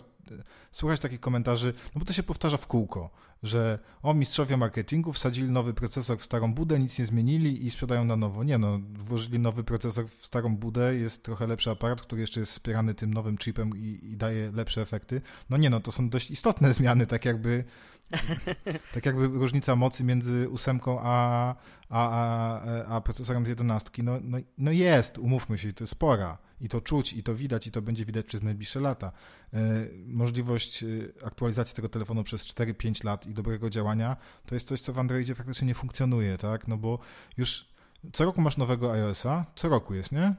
słuchać takich komentarzy, no bo to się powtarza w kółko, że o, mistrzowie marketingu wsadzili nowy procesor w starą budę, nic nie zmienili i sprzedają na nowo. Nie no, włożyli nowy procesor w starą budę, jest trochę lepszy aparat, który jeszcze jest wspierany tym nowym chipem i, i daje lepsze efekty. No nie no, to są dość istotne zmiany, tak jakby tak jakby różnica mocy między ósemką a, a, a, a procesorem z jedenastki, no, no, no jest, umówmy się, to jest spora i to czuć, i to widać, i to będzie widać przez najbliższe lata. E, możliwość e, aktualizacji tego telefonu przez 4-5 lat i dobrego działania to jest coś, co w Androidzie faktycznie nie funkcjonuje, tak? No bo już co roku masz nowego iOS-a, co roku jest, nie?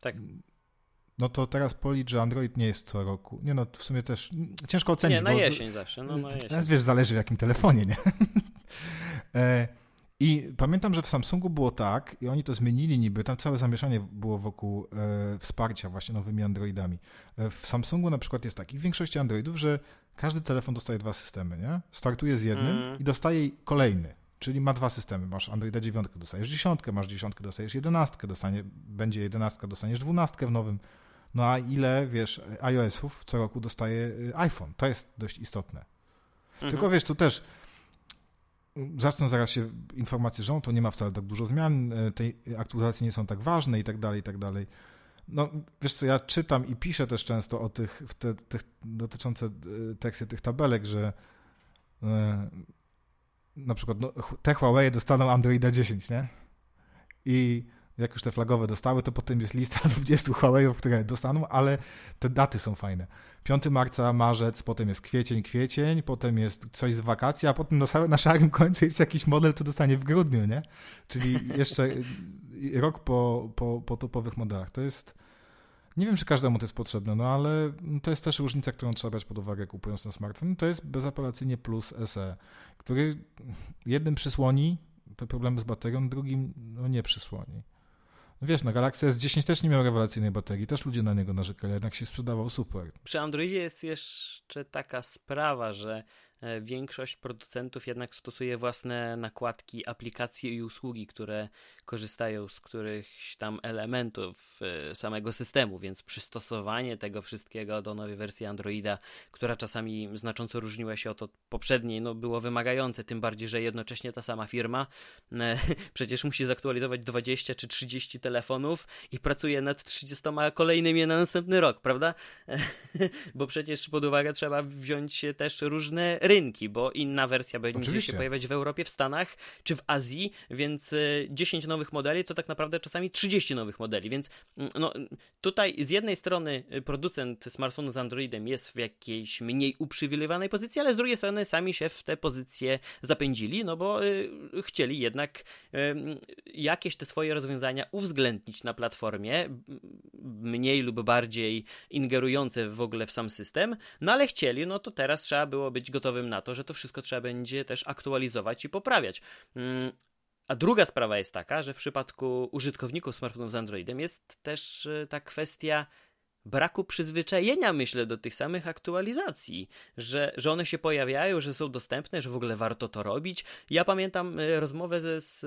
Tak. No to teraz policz, że Android nie jest co roku. Nie no, w sumie też ciężko ocenić. Nie, na jesień zawsze, no na jesień. Teraz wiesz, zależy w jakim telefonie, nie? e, i pamiętam, że w Samsungu było tak, i oni to zmienili niby, tam całe zamieszanie było wokół e, wsparcia właśnie nowymi Androidami. E, w Samsungu na przykład jest tak, i w większości Androidów, że każdy telefon dostaje dwa systemy, nie? Startuje z jednym mm. i dostaje kolejny, czyli ma dwa systemy. Masz Androida 9, dostajesz dziesiątkę, masz dziesiątkę, dostajesz jedenastkę, dostanie, będzie jedenastka, dostaniesz dwunastkę w nowym. No a ile, wiesz, iOS-ów co roku dostaje y, iPhone? To jest dość istotne. Mhm. Tylko wiesz, tu też zacznę zaraz się informacje, że to nie ma wcale tak dużo zmian, e, te aktualizacje nie są tak ważne i tak dalej, i tak dalej. No, wiesz co, ja czytam i piszę też często o tych, te, tych dotyczące e, teksty tych tabelek, że na przykład no, te Huawei dostaną Androida 10, nie? I Jak już te flagowe dostały, to potem jest lista 20 Huawei'ów, które dostaną, ale te daty są fajne. 5 marca, marzec, potem jest kwiecień, kwiecień, potem jest coś z wakacji, a potem na, na szarym końcu jest jakiś model, co dostanie w grudniu, nie? Czyli jeszcze rok po, po, po topowych modelach. To jest nie wiem, czy każdemu to jest potrzebne, no ale to jest też różnica, którą trzeba brać pod uwagę kupując ten smartfon. To jest bezapelacyjnie plus SE, który jednym przysłoni te problemy z baterią, drugim no, nie przysłoni. No wiesz, na Galaxy S10 też nie miał rewelacyjnej baterii, też ludzie na niego narzekali, jednak się sprzedawał super. Przy Androidzie jest jeszcze taka sprawa, że większość producentów jednak stosuje własne nakładki, aplikacje i usługi, które korzystają z którychś tam elementów e, samego systemu, więc przystosowanie tego wszystkiego do nowej wersji Androida, która czasami znacząco różniła się od poprzedniej, no było wymagające, tym bardziej, że jednocześnie ta sama firma e, przecież musi zaktualizować 20 czy 30 telefonów i pracuje nad 30 kolejnymi na następny rok, prawda? Bo przecież pod uwagę trzeba wziąć też różne rynki, bo inna wersja będzie Oczywiście. się pojawiać w Europie, w Stanach czy w Azji, więc 10 e, nowych modeli to tak naprawdę czasami 30 nowych modeli, więc mm, no, tutaj z jednej strony e, producent smartfonu z Androidem jest w jakiejś mniej uprzywilejowanej pozycji, ale z drugiej strony sami się w te pozycje zapędzili, no bo y, chcieli jednak y, jakieś te swoje rozwiązania uwzględnić na platformie, mniej lub bardziej ingerujące w ogóle w sam system, no ale chcieli, no to teraz trzeba było być gotowym na to, że to wszystko trzeba będzie też aktualizować i poprawiać. Mm, a druga sprawa jest taka, że w przypadku użytkowników smartfonów z Androidem jest też e, ta kwestia braku przyzwyczajenia, myślę, do tych samych aktualizacji, że, że one się pojawiają, że są dostępne, że w ogóle warto to robić. Ja pamiętam e, rozmowę ze, z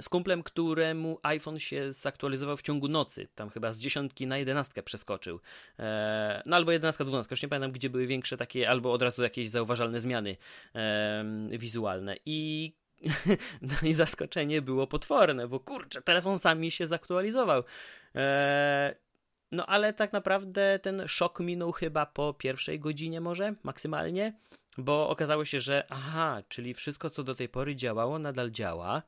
z kumplem, któremu iPhone się zaktualizował w ciągu nocy. Tam chyba z dziesiątki na jedenastkę przeskoczył. E, no albo jedenastka, dwunastka. Już nie pamiętam, gdzie były większe takie, albo od razu jakieś zauważalne zmiany wizualne. I no i zaskoczenie było potworne, bo kurczę, telefon sami się zaktualizował. E, no ale tak naprawdę ten szok minął chyba po pierwszej godzinie może, maksymalnie, bo okazało się, że aha, czyli wszystko co do tej pory działało nadal działa,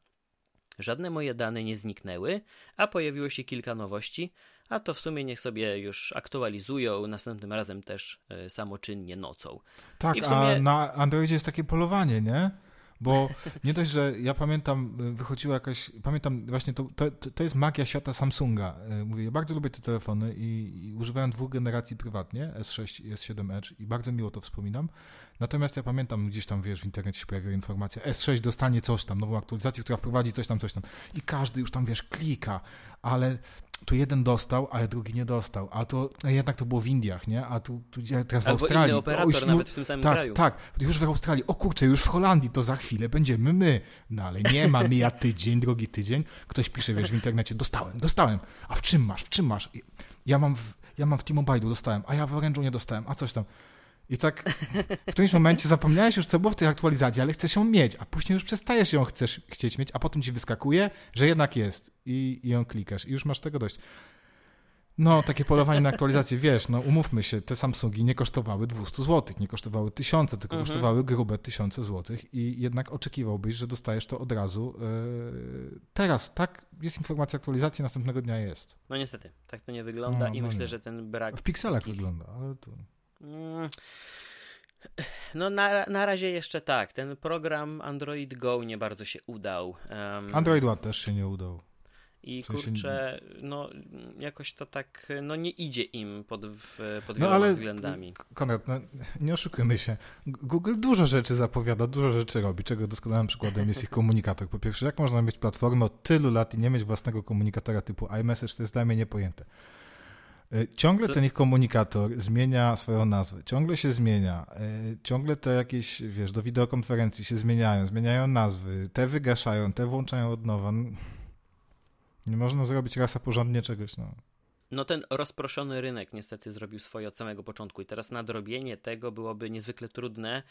Żadne moje dane nie zniknęły, a pojawiło się kilka nowości, a to w sumie niech sobie już aktualizują następnym razem też e, samoczynnie nocą. Tak, sumie... a na Androidzie jest takie polowanie, nie? Bo nie dość, że ja pamiętam, y, wychodziła jakaś, pamiętam właśnie, to, to, to jest magia świata Samsunga. Y, mówię, ja bardzo lubię te telefony i, i używałem dwóch generacji prywatnie, S6 i S7 Edge i bardzo miło to wspominam. Natomiast ja pamiętam, gdzieś tam, wiesz, w internecie się pojawiła informacja, S6 dostanie coś tam, nową aktualizację, która wprowadzi coś tam, coś tam. I każdy już tam, wiesz, klika, ale tu jeden dostał, ale drugi nie dostał. A to jednak to było w Indiach, nie? A tu, tu teraz w Albo Australii. Inny operator o, już, nawet w tym samym tak, kraju. Tak, już w Australii. O kurczę, już w Holandii to za chwilę będziemy my. No ale nie ma, mija tydzień, drugi tydzień. Ktoś pisze, wiesz, w internecie, dostałem, dostałem. A w czym masz, w czym masz? Ja mam w, ja mam w T-Mobile'u dostałem, a ja w Orange'u nie dostałem, a coś tam. I tak w którymś momencie zapomniałeś już, co było w tej aktualizacji, ale chcesz ją mieć, a później już przestajesz ją chcesz, chcieć mieć, a potem ci wyskakuje, że jednak jest i, i ją klikasz i już masz tego dość. No, takie polowanie na aktualizację, wiesz, no umówmy się, te Samsungi nie kosztowały 200 zł, nie kosztowały tysiące, tylko mhm. kosztowały grube tysiące złotych i jednak oczekiwałbyś, że dostajesz to od razu yy, teraz, tak? Jest informacja aktualizacji, następnego dnia jest. No niestety, tak to nie wygląda no, i no myślę, nie. że ten brak... W pikselach takich... wygląda, ale tu... Mm. No na, na razie jeszcze tak. Ten program Android Go nie bardzo się udał. Um, Android One też się nie udał. I w sensie... kurczę, no jakoś to tak, no nie idzie im pod, pod no, wieloma ale, względami. Konrad, no, nie oszukujmy się. Google dużo rzeczy zapowiada, dużo rzeczy robi, czego doskonałym przykładem jest ich komunikator. Po pierwsze, jak można mieć platformę od tylu lat i nie mieć własnego komunikatora typu iMessage, to jest dla mnie niepojęte. Y, ciągle to... ten ich komunikator zmienia swoją nazwę, ciągle się zmienia, y, ciągle te jakieś, wiesz, do wideokonferencji się zmieniają, zmieniają nazwy, te wygaszają, te włączają od nowa. Nie można zrobić rasa porządnie czegoś, no. No ten rozproszony rynek niestety zrobił swoje od samego początku i teraz nadrobienie tego byłoby niezwykle trudne.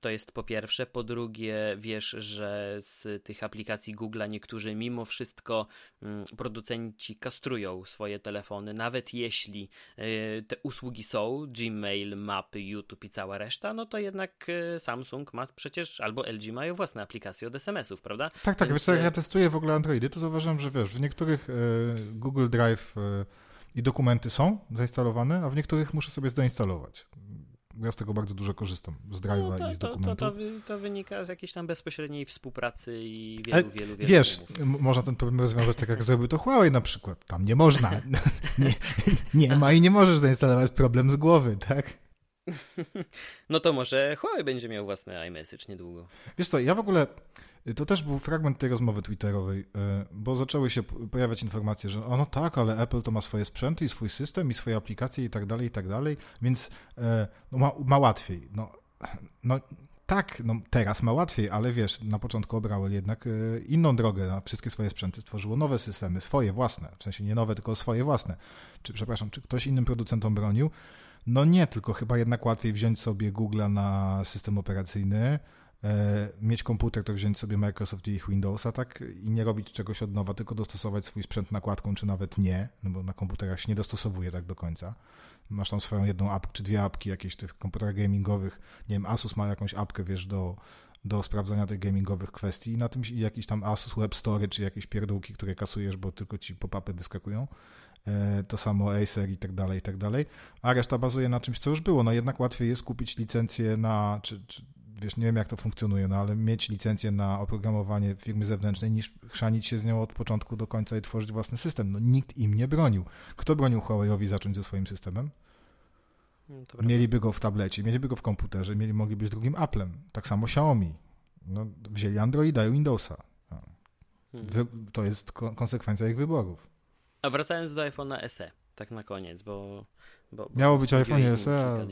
To jest po pierwsze. Po drugie, wiesz, że z tych aplikacji Google'a niektórzy mimo wszystko mm, producenci kastrują swoje telefony, nawet jeśli y, te usługi są, Gmail, mapy, YouTube i cała reszta, no to jednak y, Samsung ma przecież, albo LG mają własne aplikacje od SMS-ów, prawda? Tak, tak. Więc... Wiesz co, jak y, ja testuję w ogóle Androidy, to zauważyłem, że wiesz, w niektórych Google Drive i dokumenty są zainstalowane, a w niektórych muszę sobie zainstalować. Ja z tego bardzo dużo korzystam, z Drive'a no i z dokumentów. To, to, to, wynika z jakiejś tam bezpośredniej współpracy i wielu, Ale, wielu, wielu Wiesz, można ten problem rozwiązać tak, jak zrobił to Huawei na przykład. Tam nie można. nie, nie ma i nie możesz zainstalować problem z głowy, tak? No to może Huawei będzie miał własny iMessage niedługo. Wiesz co, ja w ogóle to też był fragment tej rozmowy twitterowej, e, bo zaczęły się pojawiać informacje, że ono tak, ale Apple to ma swoje sprzęty i swój system i swoje aplikacje i tak dalej, i tak dalej, więc e, no, ma, ma łatwiej. No, no tak, no teraz ma łatwiej, ale wiesz, na początku obrały jednak e, inną drogę na wszystkie swoje sprzęty, stworzyło nowe systemy, swoje własne, w sensie nie nowe, tylko swoje własne. Czy, przepraszam, czy ktoś innym producentom bronił? No nie, tylko chyba jednak łatwiej wziąć sobie Google'a na system operacyjny, E, mieć komputer, to wziąć sobie Microsoft i ich Windowsa, tak, i nie robić czegoś od nowa, tylko dostosować swój sprzęt nakładką, czy nawet nie, no bo na komputerach się nie dostosowuje tak do końca. Masz tam swoją jedną apkę, czy dwie apki jakieś tych komputerach gamingowych, nie wiem, Asus ma jakąś apkę, wiesz, do, do sprawdzania tych gamingowych kwestii i na tym jakiś tam Asus Web Story, czy jakieś pierdółki, które kasujesz, bo tylko ci pop-upy wyskakują. E, to samo Acer i tak dalej, i tak dalej, a reszta bazuje na czymś, co już było. No jednak łatwiej jest kupić licencję na, czy, czy wiesz, nie wiem jak to funkcjonuje, no ale mieć licencję na oprogramowanie firmy zewnętrznej niż chrzanić się z nią od początku do końca i tworzyć własny system. No nikt im nie bronił. Kto bronił Huawei'owi zacząć ze swoim systemem? No, mieliby go w tablecie, mieliby go w komputerze, mieli, mogli być drugim Applem. Tak samo Xiaomi. No, wzięli Androida i Windowsa. No. Hmm. To jest konsekwencja ich wyborów. A wracając do iPhone'a SE, tak na koniec, bo... bo, Miało być iPhone SE,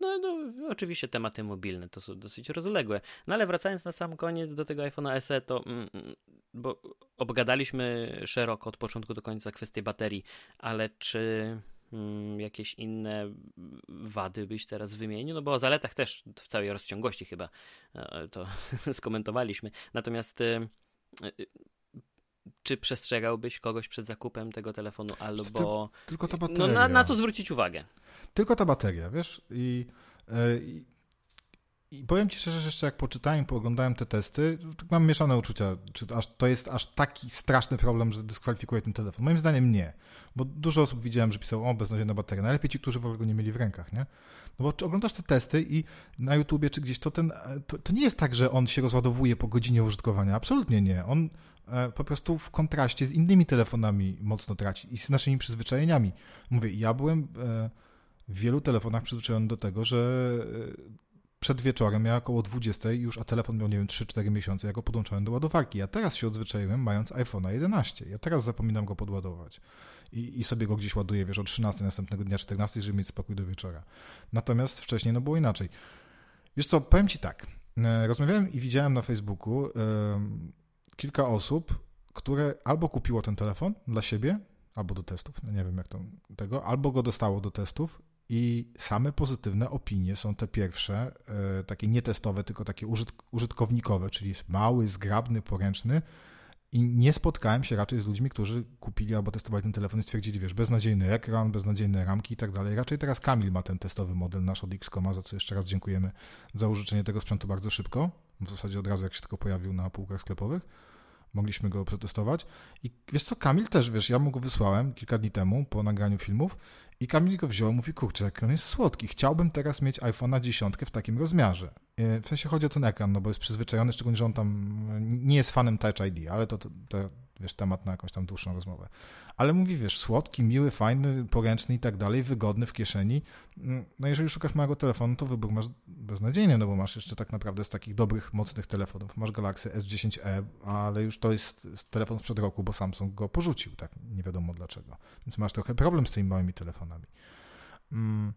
no, no, oczywiście tematy mobilne to są dosyć rozległe. No ale wracając na sam koniec do tego iPhone'a SE, to mm, mm, bo obgadaliśmy szeroko od początku do końca kwestię baterii, ale czy mm, jakieś inne wady byś teraz wymienił? No bo o zaletach też w całej rozciągłości chyba e, to skomentowaliśmy. Natomiast e, e, czy przestrzegałbyś kogoś przed zakupem tego telefonu albo... Tylko ta bateria. No, na, na co zwrócić uwagę? Tylko ta bateria, wiesz? I, e, i, i powiem ci szczerze, że jeszcze jak poczytałem, pooglądałem te testy, to mam mieszane uczucia, czy aż, to jest aż taki straszny problem, że dyskwalifikuje ten telefon. Moim zdaniem nie, bo dużo osób widziałem, że pisało, o, beznadziejna bateria. Najlepiej ci, którzy w ogóle go nie mieli w rękach, nie? No bo czy oglądasz te testy i na YouTubie czy gdzieś, to, ten, to, to nie jest tak, że on się rozładowuje po godzinie użytkowania. Absolutnie nie. On e, po prostu w kontraście z innymi telefonami mocno traci i z naszymi przyzwyczajeniami. Mówię, ja byłem e, w wielu telefonach przyzwyczajony do tego, że e, przed wieczorem ja około 20 już, a telefon miał, nie wiem, 3-4 miesiące, ja go podłączałem do ładowarki. Ja teraz się odzwyczaiłem mając iPhone'a 11. Ja teraz zapominam go podładować. I, I, sobie go gdzieś ładuję, wiesz, o 13 następnego dnia, 14, żeby mieć spokój do wieczora. Natomiast wcześniej no było inaczej. Wiesz co, powiem Ci tak. E, rozmawiałem i widziałem na Facebooku yy, kilka osób, które albo kupiło ten telefon dla siebie, albo do testów, no nie wiem jak to tego, albo go dostało do testów i same pozytywne opinie są te pierwsze, e, takie nietestowe, tylko takie użytkownikowe, czyli mały, zgrabny, poręczny. I nie spotkałem się raczej z ludźmi, którzy kupili albo testowali ten telefon i stwierdzili, wiesz, beznadziejny ekran, beznadziejne ramki i tak dalej. Raczej teraz Kamil ma ten testowy model nasz od Xcoma, za co jeszcze raz dziękujemy za użyczenie tego sprzętu bardzo szybko. W zasadzie od razu jak się tylko pojawił na półkach sklepowych mogliśmy go przetestować. I wiesz co, Kamil też, wiesz, ja mu go wysłałem kilka dni temu po nagraniu filmów i Kamil go wziął mówi, kurczę, ekran jest słodki, chciałbym teraz mieć iPhone'a 10 w takim rozmiarze. E, w sensie chodzi o ten ekran, no bo jest przyzwyczajony, szczególnie, że on tam nie jest fanem Touch ID, ale to, to, to wiesz, temat na jakąś tam dłuższą rozmowę. Ale mówi, wiesz, słodki, miły, fajny, poręczny i tak dalej, wygodny w kieszeni. Mm, no jeżeli szukasz małego telefonu, to wybór masz beznadziejny, no bo masz jeszcze tak naprawdę z takich dobrych, mocnych telefonów. Masz Galaxy S10e, ale już to jest telefon sprzed roku, bo Samsung go porzucił, tak nie wiadomo dlaczego. Więc masz trochę problem z tymi małymi telefonami. Mm.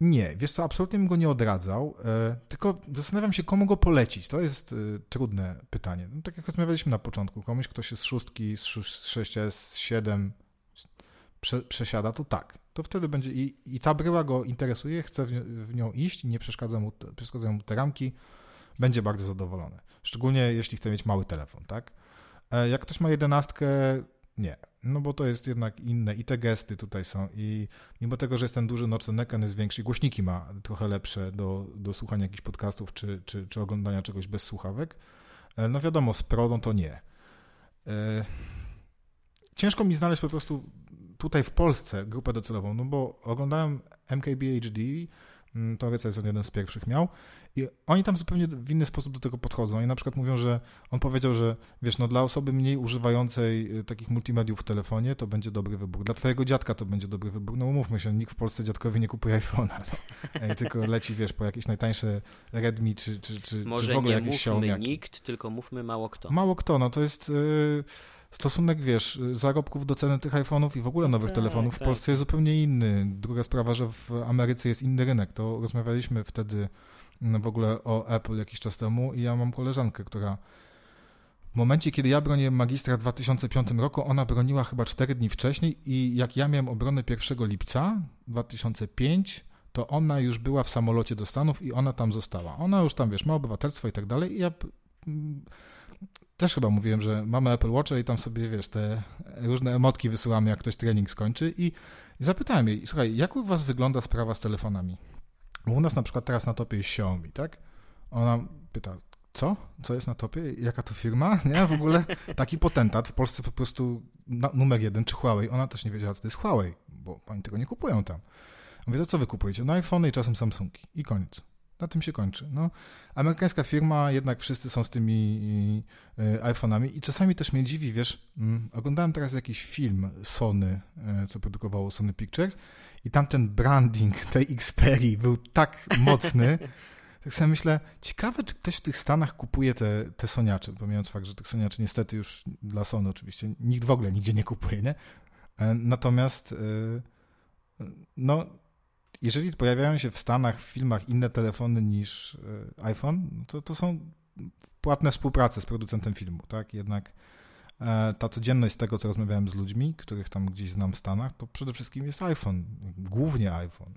Nie, wiesz co, absolutnie bym go nie odradzał, e, tylko zastanawiam się, komu go polecić. To jest e, trudne pytanie. No, tak jak rozmawialiśmy na początku, komuś, kto się z szóstki, z 6S, z 7, prze, przesiada, to tak. To wtedy będzie i, i ta bryła go interesuje, chce w, w nią iść, nie przeszkadza mu, przeszkadzają mu te ramki, będzie bardzo zadowolony. Szczególnie jeśli chce mieć mały telefon, tak? E, jak ktoś ma jedenastkę, nie. No bo to jest jednak inne i te gesty tutaj są i mimo tego, że jest ten duży, no ten ekran jest większy, głośniki ma trochę lepsze do, do słuchania jakichś podcastów czy, czy, czy oglądania czegoś bez słuchawek, e, no wiadomo, z Pro no to nie. E, ciężko mi znaleźć po prostu tutaj w Polsce grupę docelową, no bo oglądałem MKBHD, mm, to jest on jeden z pierwszych miał i oni tam zupełnie w inny sposób do tego podchodzą. Oni na przykład mówią, że on powiedział, że wiesz, no dla osoby mniej używającej y, takich multimediów w telefonie to będzie dobry wybór. Dla twojego dziadka to będzie dobry wybór. No umówmy się, nikt w Polsce dziadkowi nie kupuje iPhone'a. No. tylko leci, wiesz, po jakieś najtańsze Redmi czy, czy, czy, Może czy w ogóle nie jakieś mówmy Xiaomi. nikt, tylko mówmy mało kto. Mało kto, no to jest... Yy stosunek, wiesz, zarobków do ceny tych iPhone'ów i w ogóle nowych tak, telefonów w tak. Polsce jest zupełnie inny. Druga sprawa, że w Ameryce jest inny rynek. To rozmawialiśmy wtedy mm, w ogóle o Apple jakiś czas temu i ja mam koleżankę, która w momencie, kiedy ja broniłem magistra w 2005 roku, ona broniła chyba 4 dni wcześniej i jak ja miałem obronę 1 lipca 2005, to ona już była w samolocie do Stanów i ona tam została. Ona już tam, wiesz, ma obywatelstwo i tak dalej i ja mm, też chyba mówiłem, że mamy Apple Watcha i tam sobie, wiesz, te różne emotki wysyłamy, jak ktoś trening skończy i zapytałem jej, słuchaj, jak u was wygląda sprawa z telefonami? Bo u nas na przykład teraz na topie jest Xiaomi, tak? Ona pyta, co? Co jest na topie? Jaka to firma? Nie, w ogóle taki potentat w Polsce po prostu numer jeden, czy Huawei. Ona też nie wiedziała, co to jest Huawei, bo oni tego nie kupują tam. Mówię, to co wy kupujecie? No iPhone i czasem Samsungi. I koniec. Na tym się kończy. No, amerykańska firma, jednak wszyscy są z tymi y, iPhone'ami i czasami też mnie dziwi, wiesz, mm, oglądałem teraz jakiś film Sony, y, co produkowało Sony Pictures i tam ten branding tej Xperia był tak mocny, tak sobie myślę, ciekawe, czy ktoś w tych Stanach kupuje te, te Soniacze, pomijając fakt, że tych Soniaczy niestety już dla Sony oczywiście nikt w ogóle nigdzie nie kupuje, nie? E, natomiast no jeżeli pojawiają się w Stanach w filmach inne telefony niż e, iPhone, to, to są płatne współprace z producentem filmu, tak? Jednak e, ta codzienność z tego, co rozmawiałem z ludźmi, których tam gdzieś znam w Stanach, to przede wszystkim jest iPhone, głównie iPhone.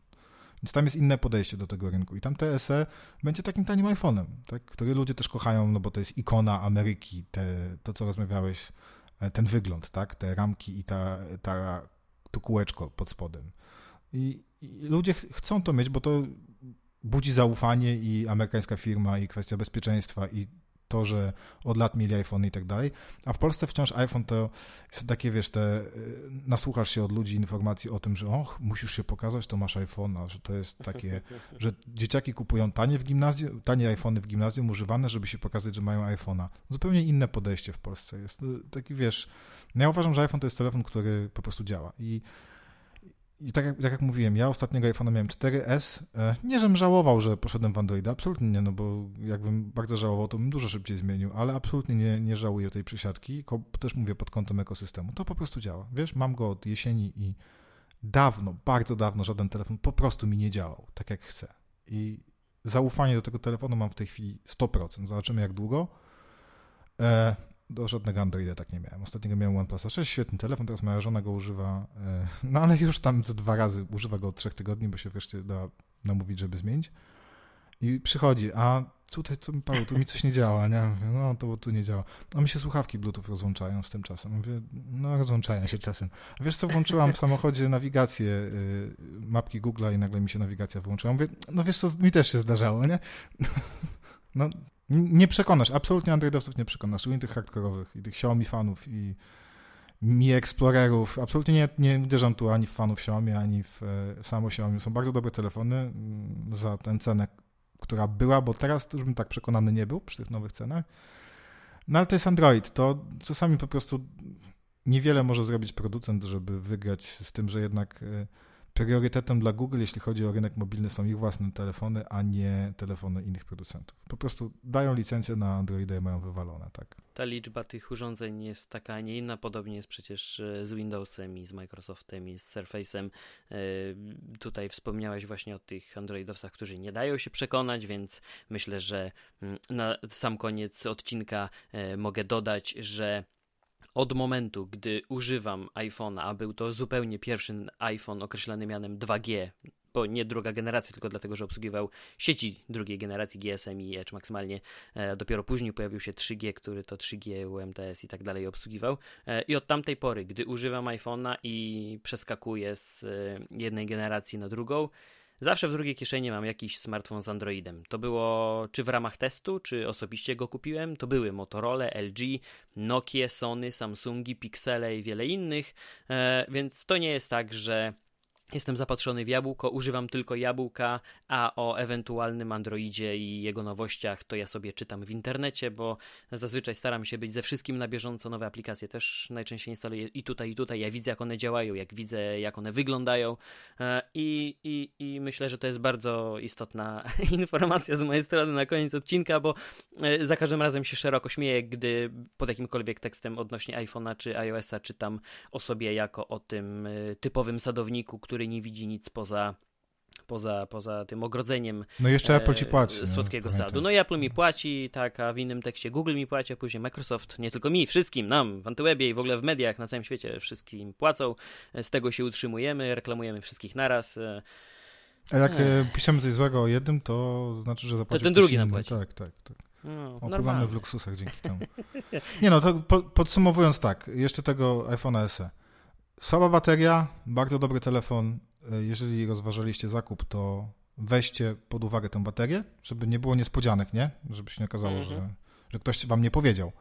Więc tam jest inne podejście do tego rynku. I tam TSE będzie takim tanim iPhone'em, tak? który ludzie też kochają, no bo to jest ikona Ameryki, te, to co rozmawiałeś, e, ten wygląd, tak? Te ramki i ta, ta, to kółeczko pod spodem. I, i ludzie ch chcą to mieć, bo to budzi zaufanie i amerykańska firma, i kwestia bezpieczeństwa, i to, że od lat mieli iPhone i tak dalej. A w Polsce wciąż iPhone to jest takie, wiesz, te, y, nasłuchasz się od ludzi informacji o tym, że och, musisz się pokazać, to masz iPhone'a, że to jest takie, że dzieciaki kupują tanie w gimnazjum, tanie iPhony w gimnazjum używane, żeby się pokazać, że mają iPhone'a. Zupełnie inne podejście w Polsce jest. Taki, wiesz, no ja uważam, że iPhone to jest telefon, który po prostu działa i i tak jak, tak jak mówiłem, ja ostatniego iPhone'a miałem 4S. E, nie, żebym żałował, że poszedłem w Androida, absolutnie nie, no bo jakbym bardzo żałował, to bym dużo szybciej zmienił, ale absolutnie nie, nie żałuję tej przesiadki, też mówię pod kątem ekosystemu. To po prostu działa. Wiesz, mam go od jesieni i dawno, bardzo dawno żaden telefon po prostu mi nie działał tak jak chcę. I zaufanie do tego telefonu mam w tej chwili 100%. Zobaczymy jak długo. Do żadnego Androida tak nie miałem. Ostatniego miałem OnePlus 6, świetny telefon, teraz moja żona go używa, e, no ale już tam z dwa razy używa go od trzech tygodni, bo się wreszcie da namówić, żeby zmienić. I przychodzi, a tutaj, tu, Paweł, tu mi coś nie działa, nie? Mówię, no to bo tu nie działa. A mi się słuchawki Bluetooth rozłączają z tym czasem. Mówię, no rozłączają się czasem. A wiesz co, włączyłam w samochodzie nawigację, y, mapki Google'a i nagle mi się nawigacja wyłączyła. Mówię, no wiesz co, mi też się zdarzało, nie? No nie przekonasz, absolutnie Androidowców nie przekonasz, szczególnie tych hardkorowych i tych Xiaomi fanów i Mi Explorerów. Absolutnie nie, nie uderzam tu ani w fanów Xiaomi, ani w e, samo Xiaomi. Są bardzo dobre telefony mm, za tę cenę, która była, bo teraz już bym tak przekonany nie był przy tych nowych cenach. No ale to jest Android. To czasami po prostu niewiele może zrobić producent, żeby wygrać z tym, że jednak e, priorytetem dla Google, jeśli chodzi o rynek mobilny, są ich własne telefony, a nie telefony innych producentów. Po prostu dają licencję na Androida i mają wywalone, tak. Ta liczba tych urządzeń jest taka, a nie inna. Podobnie jest przecież e, z Windowsem i z Microsoftem i z Surface'em. E, tutaj wspomniałeś właśnie o tych Androidowcach, którzy nie dają się przekonać, więc myślę, że mm, na sam koniec odcinka e, mogę dodać, że od momentu, gdy używam iPhone'a, a był to zupełnie pierwszy iPhone określany mianem 2G, bo nie druga generacja, tylko dlatego, że obsługiwał sieci drugiej generacji GSM i Edge maksymalnie. E, dopiero później pojawił się 3G, który to 3G, UMTS i tak dalej obsługiwał. E, I od tamtej pory, gdy używam iPhone'a i przeskakuję z e, jednej generacji na drugą, Zawsze w drugiej kieszeni mam jakiś smartfon z Androidem. To było czy w ramach testu, czy osobiście go kupiłem. To były Motorola, LG, Nokia, Sony, Samsungi, Pixele i wiele innych. E, więc to nie jest tak, że Jestem zapatrzony w jabłko, używam tylko jabłka, a o ewentualnym Androidzie i jego nowościach to ja sobie czytam w internecie, bo zazwyczaj staram się być ze wszystkim na bieżąco. Nowe aplikacje też najczęściej instaluję i tutaj, i tutaj. Ja widzę, jak one działają, jak widzę, jak one wyglądają. E, I, i, i myślę, że to jest bardzo istotna informacja z mojej strony na koniec odcinka, bo e, za każdym razem się szeroko śmieję, gdy pod jakimkolwiek tekstem odnośnie iPhone'a czy iOS-a czytam o sobie jako o tym e, typowym sadowniku, który który nie widzi nic poza poza, poza tym ogrodzeniem no jeszcze Apple ci płaci, e, słodkiego no, sadu. No i Apple mi płaci, tak, a w innym tekście Google mi płaci, a później Microsoft, nie tylko mi, wszystkim, nam, w Antywebie i w ogóle w mediach na całym świecie wszystkim płacą, z tego się utrzymujemy, reklamujemy wszystkich naraz. E, a jak e. piszemy coś złego o jednym, to znaczy, że zapłacił To ten drugi nam płaci. Tak, tak, tak. No, Opływamy w luksusach dzięki temu. Nie no, to po, podsumowując tak, jeszcze tego iPhone'a SE. Słaba bateria, bardzo dobry telefon. E, jeżeli rozważaliście zakup, to weźcie pod uwagę tę baterię, żeby nie było niespodzianek, nie? Żeby się nie okazało, mhm. że, że ktoś wam nie powiedział.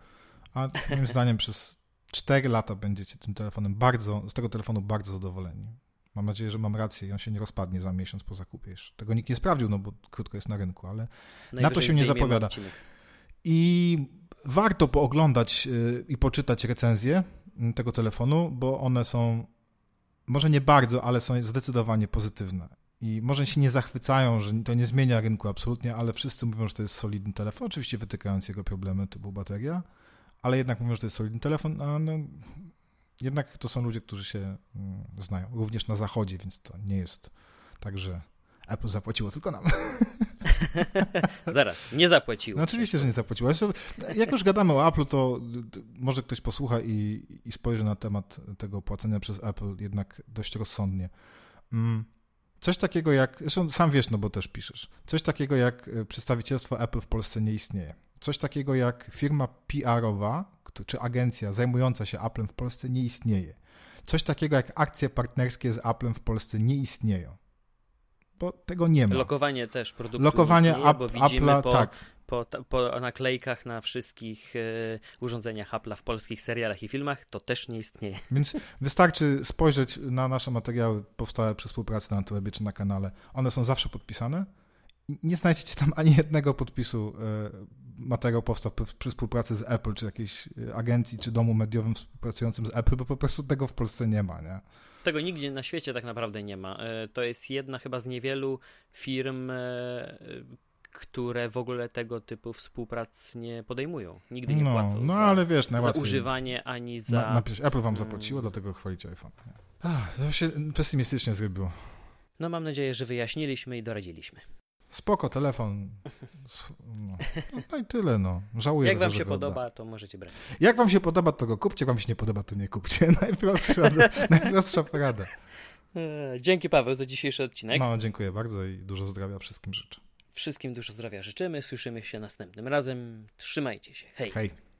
A moim zdaniem przez 4 lata będziecie tym telefonem bardzo, z tego telefonu bardzo zadowoleni. Mam nadzieję, że mam rację i on się nie rozpadnie za miesiąc po zakupie jeszcze. Tego nikt nie sprawdził, no bo krótko jest na rynku, ale na to się nie zapowiada. I warto pooglądać e, i poczytać recenzje tego telefonu, bo one są może nie bardzo, ale są zdecydowanie pozytywne. I może się nie zachwycają, że to nie zmienia rynku absolutnie, ale wszyscy mówią, że to jest solidny telefon, oczywiście wytykając jego problemy typu bateria, ale jednak mówią, że to jest solidny telefon, a no, jednak to są ludzie, którzy się mm, znają, również na zachodzie, więc to nie jest tak, że Apple zapłaciło tylko nam. Zaraz, nie zapłaciło. No oczywiście, że nie zapłaciło. Jak już gadamy o Apple, to może ktoś posłucha i, i spojrzy na temat tego płacenia przez Apple jednak dość rozsądnie. Mm, coś takiego jak, zresztą sam wiesz, no bo też piszesz, coś takiego jak e, przedstawicielstwo Apple w Polsce nie istnieje. Coś takiego jak firma PR-owa, czy agencja zajmująca się Applem w Polsce nie istnieje. Coś takiego jak akcje partnerskie z Applem w Polsce nie istnieją bo tego nie ma. Lokowanie też produktu Lokowanie istnieje, bo widzimy Apple'a, po, tak. po, po, naklejkach na wszystkich e, urządzeniach Apple'a w polskich serialach i filmach, to też nie istnieje. Więc wystarczy spojrzeć na nasze materiały powstałe przy współpracy na Antywebie czy na kanale. One są zawsze podpisane nie znajdziecie tam ani jednego podpisu e, materiał powstał przy współpracy z Apple, czy jakiejś e, agencji, czy domu mediowym współpracującym z Apple, bo po prostu tego w Polsce nie ma, nie? Tego nigdzie na świecie tak naprawdę nie ma. E, to jest jedna chyba z niewielu firm, e, które w ogóle tego typu współprac nie podejmują. Nigdy nie no, płacą no, za, ale wiesz, za używanie ani za... Na, napisz, Apple wam zapłaciło, mm. dlatego chwalicie iPhone. Ach, to się pesymistycznie zrobiło. No mam nadzieję, że wyjaśniliśmy i doradziliśmy. Spoko, telefon. No, no i tyle, no. Żałuję. Jak wam się podoba, to możecie brać. Jak wam się podoba, to go kupcie, jak wam się nie podoba, to nie kupcie. Najprostsza, najprostsza porada. E, dzięki Paweł za dzisiejszy odcinek. No, dziękuję bardzo i dużo zdrowia wszystkim życzę. Wszystkim dużo zdrowia życzymy. Słyszymy się następnym razem. Trzymajcie się. Hej. Hej.